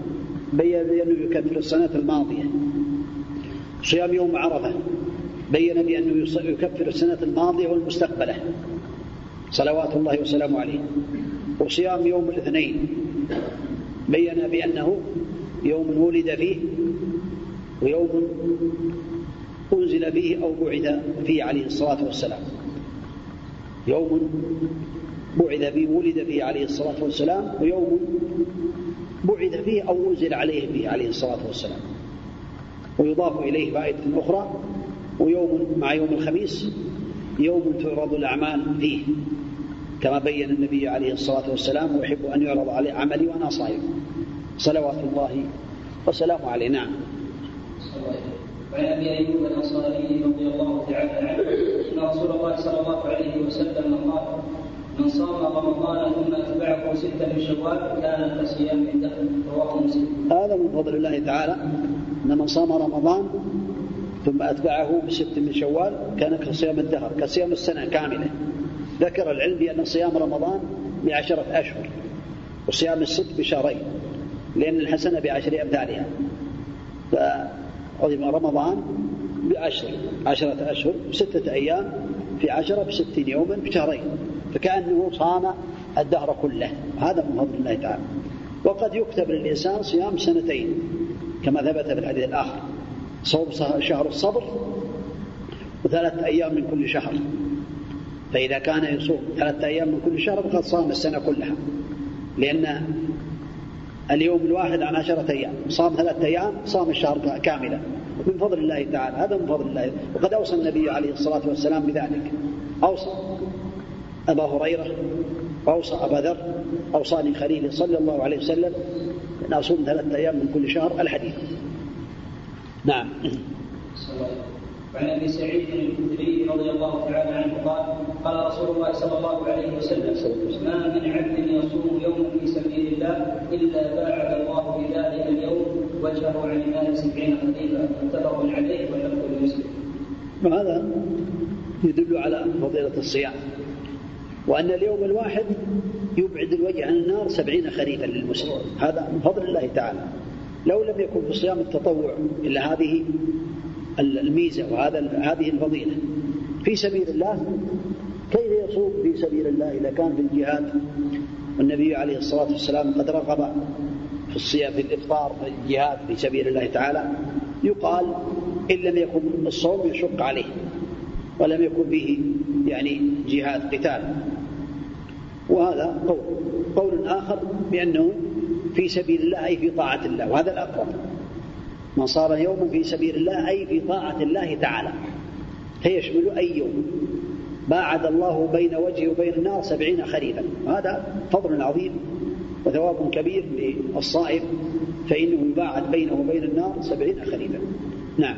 بين بأنه يكفر السنة الماضية. صيام يوم عرفة بين بأنه يكفر السنة الماضية والمستقبلة. صلوات الله وسلامه عليه. وصيام يوم الاثنين بين بأنه يوم ولد فيه ويوم أنزل فيه أو بعث فيه عليه الصلاة والسلام. يوم بعث فيه ولد فيه عليه الصلاة والسلام ويوم بعث فيه أو أنزل عليه فيه عليه الصلاة والسلام. ويضاف إليه فائدة أخرى ويوم مع يوم الخميس يوم تعرض الأعمال فيه. كما بين النبي عليه الصلاة والسلام ويحب أن يعرض عليه عملي وأنا صائم. صلوات الله وسلامه عليه. نعم. وعن ابي ايوب الانصاري رضي الله تعالى عنه ان رسول الله صلى الله عليه وسلم قال من صام رمضان ثم أتبعه ستا من شوال كان كصيام الدهر رواه مسلم. هذا من فضل الله تعالى أن من صام رمضان ثم أتبعه بست من شوال كان كصيام الدهر كصيام السنة كاملة. ذكر العلم بأن صيام رمضان بعشرة أشهر وصيام الست بشهرين لأن الحسنة بعشر أمثالها. فعظم رمضان بعشر عشرة أشهر ستة أيام في عشرة بستين يوما بشهرين. فكأنه صام الدهر كله. هذا من فضل الله تعالى. وقد يكتب للإنسان صيام سنتين كما ثبت في الحديث الآخر. صوم شهر الصبر وثلاثة أيام من كل شهر. فإذا كان يصوم ثلاثة أيام من كل شهر فقد صام السنة كلها. لأن اليوم الواحد عن عشرة أيام صام ثلاثة أيام صام الشهر كاملا. من فضل الله تعالى هذا من فضل الله. وقد أوصى النبي عليه الصلاة والسلام بذلك. أوصى أبا هريرة وأوصى أبا ذر أوصاني خليلي صلى الله عليه وسلم أن أصوم ثلاثة أيام من كل شهر الحديث. نعم. وعن أبي سعيد الخدري رضي الله تعالى عنه قال قال رسول الله صلى الله عليه وسلم ما من عبد يصوم يوما في سبيل الله إلا باعد الله في ذلك اليوم وجهه عن النار سبعين خليفه متفق عليه واللفظ لمسلم. وهذا يدل على فضيلة الصيام. وأن اليوم الواحد يبعد الوجه عن النار سبعين خريفا للمسلم. هذا من فضل الله تعالى. لو لم يكن في صيام التطوع إلا هذه الميزة وهذا هذه الفضيلة. في سبيل الله كيف يصوم في سبيل الله إذا كان في الجهاد؟ والنبي عليه الصلاة والسلام قد رغب في الصيام في الإفطار في الجهاد في سبيل الله تعالى يقال إن لم يكن الصوم يشق عليه ولم يكن فيه يعني جهاد قتال. وهذا قول قول آخر بأنه في سبيل الله أي في طاعة الله وهذا الأقرب. من صار يوما في سبيل الله أي في طاعة الله تعالى فيشمل أي يوم. باعد الله بين وجهه وبين النار سبعين خريفا. وهذا فضل عظيم وثواب كبير للصائم فإنه يباعد بينه وبين النار سبعين خريفا. نعم.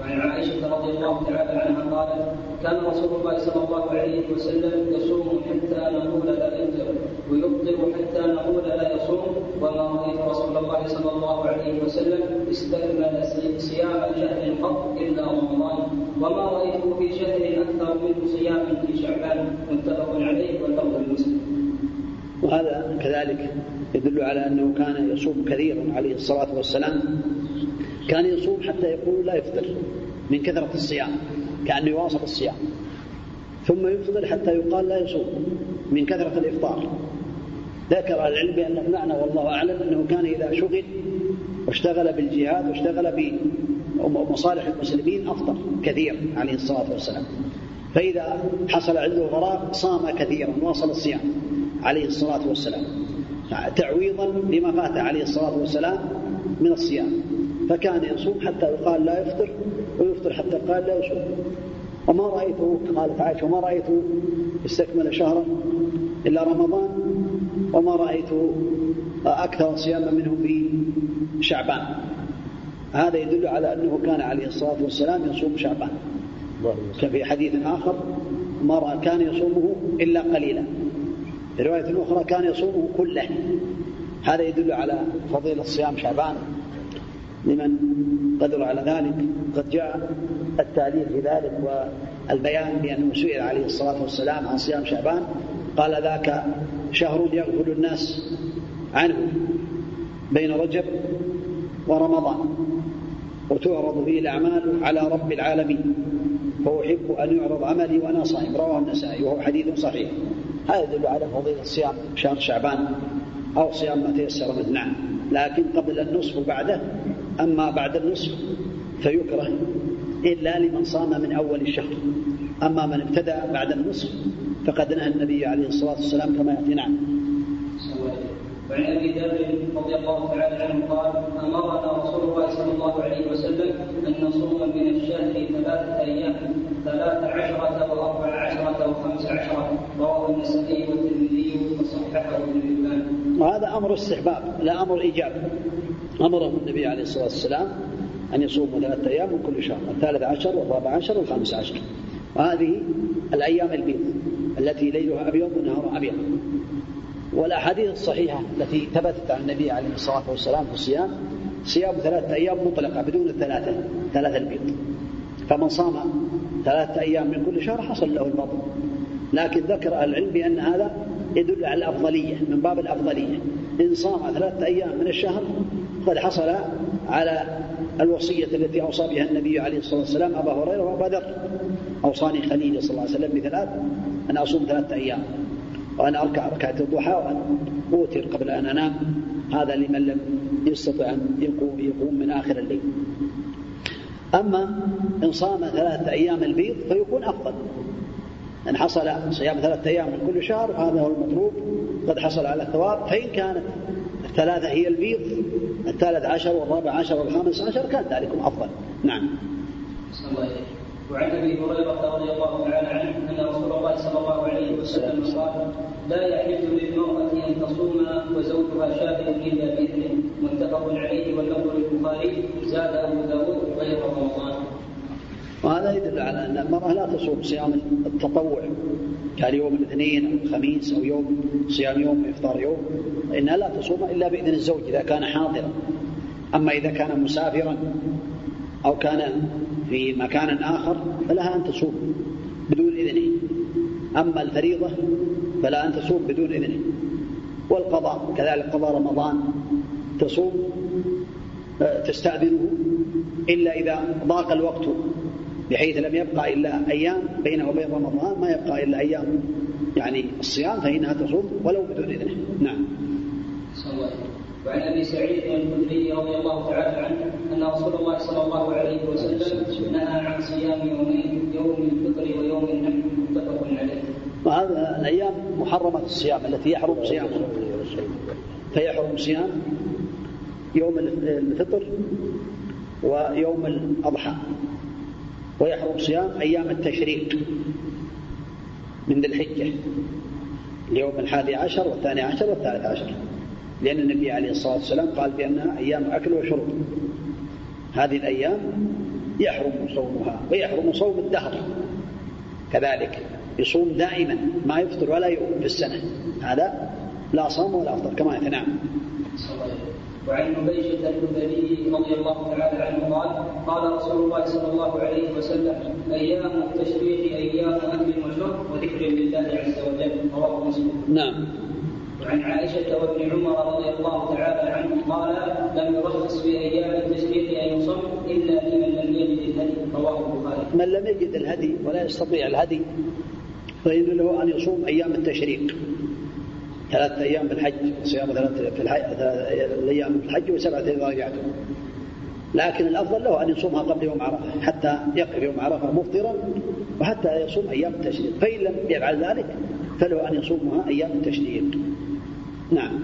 وعن عائشة رضي الله تعالى عنها قالت كان رسول الله صلى الله عليه وسلم يصوم حتى نقول لا يفطر ويفطر حتى نقول لا يصوم. وما رأيت رسول الله صلى الله عليه وسلم استكمل صيام شهر قط إلا رمضان. وما رأيته في شهر أكثر منه صياما في شعبان. متفق عليه واللفظ المسلم. وهذا كذلك يدل على أنه كان يصوم كثيرا عليه الصلاة والسلام. كان يصوم حتى يقول لا يفطر من كثرة الصيام كأنه يواصل الصيام. ثم يفطر حتى يقال لا يصوم من كثرة الإفطار. ذكر العلم بأن المعنى والله أعلم أنه كان إذا شغل واشتغل بالجهاد واشتغل بمصالح المسلمين أفطر كثيرا عليه الصلاة والسلام. فإذا حصل عنده غراب صام كثيرا واصل الصيام عليه الصلاة والسلام. تعويضا لما فات عليه الصلاة والسلام من الصيام. فكان يصوم حتى يقال لا يفطر ويفطر حتى قال لا يصوم وما رأيته قالت عائشة وما رأيته استكمل شهرا إلا رمضان. وما رأيته أكثر صياما منه في شعبان. هذا يدل على أنه كان عليه الصلاة والسلام يصوم شعبان. كفي حديث آخر ما رأى كان يصومه إلا قليلا. في رواية أخرى كان يصومه كله. هذا يدل على فضيلة صيام شعبان. لمن قدر على ذلك قد جاء التعليل في ذلك والبيان بأنه سئل عليه الصلاة والسلام عن صيام شعبان. قال ذاك شهر يغفل الناس عنه بين رجب ورمضان وتعرض فيه الأعمال على رب العالمين فأحب أن يعرض عملي وأنا صائم رواه النسائي وهو حديث صحيح. هذا يدل على فضيلة صيام شهر شعبان أو صيام ما تيسر منه. نعم. لكن قبل النصف وبعده أما بعد النصف فيكره إلا لمن صام من أول الشهر. أما من ابتدأ بعد النصف فقد نهى النبي عليه الصلاة والسلام كما يأتي نعم وعن أبي ذر رضي الله تعالى عنه قال أمرنا رسول الله صلى الله عليه وسلم أن نصوم من الشهر ثلاثة أيام ثلاث عشرة وأربع عشرة وخمس عشرة رواه النسائي والترمذي وصححه ابن حبان. وهذا أمر استحباب لا أمر إيجاب. أمره النبي عليه الصلاة والسلام أن يصوم ثلاثة أيام من كل شهر الثالث عشر والرابع عشر والخامس عشر. وهذه الأيام البيض التي ليلها أبيض ونهارها أبيض. والأحاديث الصحيحة التي ثبتت عن النبي عليه الصلاة والسلام في الصيام صيام ثلاثة أيام مطلقة بدون الثلاثة ثلاثة البيض. فمن صام ثلاثة أيام من كل شهر حصل له البطن. لكن ذكر أهل العلم بأن هذا يدل على الأفضلية من باب الأفضلية. إن صام ثلاثة أيام من الشهر قد حصل على الوصية التي أوصى بها النبي عليه الصلاة والسلام أبا هريرة وأبا ذر. أوصاني خليلي صلى الله عليه وسلم بثلاث أن أصوم ثلاثة أيام وأن أركع ركعة الضحى وأن أوتر قبل أن أنام. هذا لمن لم يستطع أن يقوم, يقوم من آخر الليل. أما إن صام ثلاثة أيام البيض فيكون أفضل. إن حصل صيام ثلاثة أيام من كل شهر هذا هو المطلوب. قد حصل على الثواب فإن كانت الثلاثة هي البيض الثالث عشر والرابع عشر والخامس عشر كان ذلك أفضل. نعم. وعن أبي هريرة رضي الله تعالى عنه أن رسول الله صلى الله عليه وسلم قال لا يحل للمرأة أن تصوم وزوجها شاهد إلا بإذنه. متفق عليه واللفظ للبخاري زاد أبو داود غير رمضان. وهذا يدل على أن المرأة لا تصوم صيام التطوع كان يوم الاثنين أو الخميس أو يوم صيام يوم وافطار يوم فانها لا تصوم إلا بإذن الزوج إذا كان حاضرا. أما إذا كان مسافرا أو كان في مكان آخر فلها أن تصوم بدون إذنه. أما الفريضة فلا أن تصوم بدون إذنه. والقضاء كذلك قضاء رمضان تصوم آه، تستأذنه إلا إذا ضاق الوقت بحيث لم يبقى إلا أيام بينه وبين رمضان ما يبقى إلا أيام يعني الصيام فإنها تصوم ولو بدون إذنه نعم وعن أبي سعيد الخدري رضي الله تعالى عنه أن رسول الله صلى الله عليه وسلم نهى عن صيام يومين يوم الفطر ويوم النحر متفق عليه. وهذا الأيام محرمة الصيام التي يحرم صيامها. فيحرم صيام يوم الفطر ويوم الأضحى. ويحرم صيام أيام التشريق من ذي الحجة. اليوم الحادي عشر والثاني عشر والثالث عشر. لأن النبي عليه الصلاة والسلام قال بأنها أيام أكل وشرب هذه الأيام يحرم صومها ويحرم صوم الدهر كذلك يصوم دائما ما يفطر ولا يؤم في السنة هذا لا صوم ولا أفطر كما يتنام وعن عبيشة الحذري رضي الله تعالى عنه قال قال رسول الله صلى الله عليه وسلم أيام التشريق أيام أكل وشرب وذكر لله عز وجل رواه مسلم. نعم. وعن عائشة وابن عمر رضي الله تعالى عنهم قال لم يرخص في أيام التشريق أن يصم إلا لمن لم يجد الهدي رواه البخاري. من لم يجد الهدي ولا يستطيع الهدي فإن له أن يصوم أيام التشريق. ثلاثة أيام في الحج صيام ثلاثة في الحج الأيام في الحج وسبعة إذا رجعتم لكن الأفضل له أن يصومها قبل يوم عرفة حتى يقف يوم عرفة مفطرا وحتى يصوم أيام التشريق. فإن لم يفعل ذلك فله أن يصومها أيام التشريق. نعم.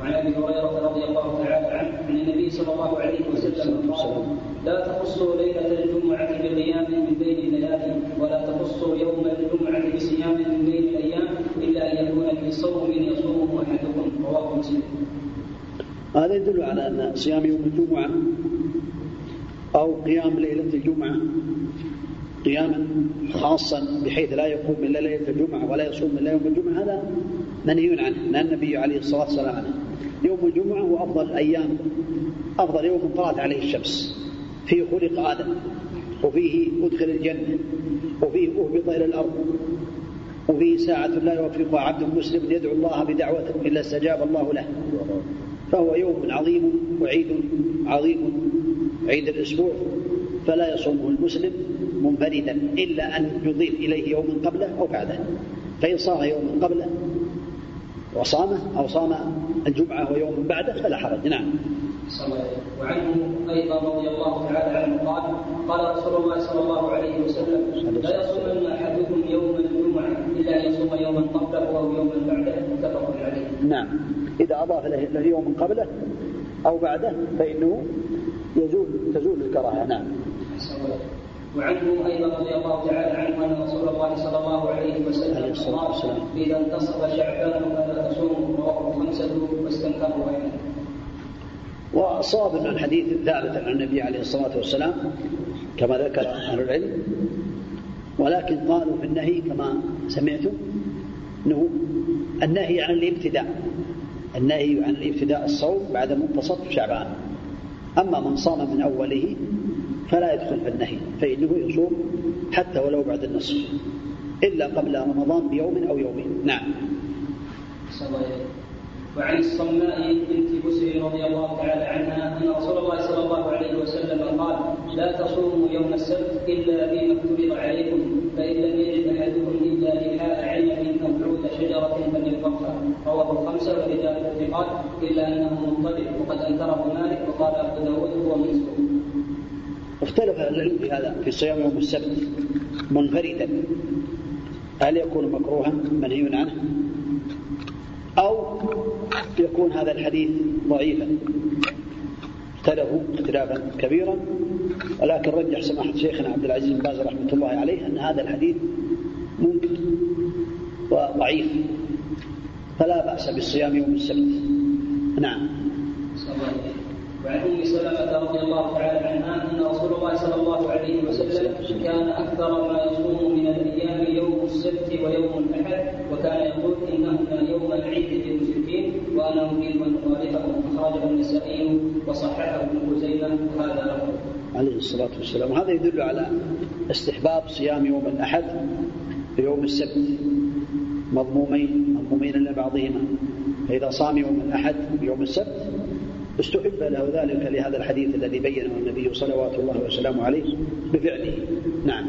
وعن أبي هريرة رضي الله تعالى عنه عن النبي صلى الله عليه وسلم قال لا تخصوا ليلة الجمعة بقيام من بين الليالي ولا تخصوا يوم الجمعة بصيام من بين الأيام الا ان يكون في صوم يصومه أحدكم رواه مسلم. هذا يدل على أن صيام يوم الجمعة أو قيام ليلة الجمعة قياما خاصا بحيث لا يقوم إلا ليلة الجمعة ولا يصوم إلا يوم الجمعة هذا منهي عنه نهى النبي عليه الصلاة والسلام عنه. يوم الجمعة هو أفضل الأيام أفضل يوم طلعت عليه الشمس. فيه خلق آدم وفيه أدخل الجنة وفيه أهبط إلى الأرض. وفيه ساعة لا يوفقها عبد مسلم يدعو الله بدعوته إلا استجاب الله له. فهو يوم عظيم وعيد عظيم عيد الأسبوع. فلا يصومه المسلم منفردا إلا أن يضيف إليه يوما قبله أو بعده. فإن صام يوما قبله وصامه أو صام الجمعة ويوم بعده فلا حرج. نعم. وعنه أيضا رضي الله تعالى عنه قال قال رسول الله صلى الله عليه وسلم لا يصومن أحدكم يوم ان يصوم يوما قبله أو يوما بعده متفق عليه. نعم إذا أضاف له يوم قبله أو بعده فإنه يزول تزول الكراهة نعم. وعنه أيضا رضي الله تعالى عنه أن رسول الله صلى الله عليه وسلم قال إذا انتصف شعبان فلا تصوموا رواه الخمسه واستنكروا احمد. والصواب أن الحديث ثابت عن النبي عليه الصلاة والسلام كما ذكر أهل العلم ولكن قالوا في النهي كما سمعتم أنه النهي عن الابتداء النهي عن الابتداء الصوم بعد منتصف شعبان. أما من صام من أوله فلا يدخل في النهي فإنه يصوم حتى ولو بعد النصف إلا قبل رمضان بيوم أو يومين. نعم. وعن الصماء بنت بسر رضي الله تعالى عنها أن رسول الله صلى الله عليه وسلم قال لا تصوموا يوم السبت إلا فيما افترض عليكم فإن لم يجد أحدكم إلا لحاء عنب أو عود شجرة فليطبخها رواه الخمسة ورجال الثقات إلا أنه مضطرب وقد أنكره مالك وقال أبو داود هو منسوخ اختلف العلم في هذا في صيام يوم السبت منفردا. هل يكون مكروها منهي عنه؟ أو يكون هذا الحديث ضعيفا. اختلفوا اختلافا كبيرا. ولكن رجح سماحة شيخنا عبد العزيز بن باز رحمة الله عليه أن هذا الحديث ممكن وضعيف. فلا بأس بالصيام يوم السبت. نعم. وعن أم سلمة رضي الله تعالى عنها أن رسول الله صلى الله عليه وسلم كان أكثر ما يصوم من الأيام يوم السبت ويوم الأحد وكان يقول انهما يوم العيد. اريد ان اخالفه اخرجه النسائي وصححه ابن خزيمة وهذا له عليه الصلاة والسلام. وهذا يدل على استحباب صيام يوم الأحد ويوم السبت. مضمومين مضمومين لبعضهما فإذا صام يوم الأحد ويوم السبت استحب له ذلك لهذا الحديث الذي بينه النبي صلوات الله وسلامه عليه بفعله. نعم.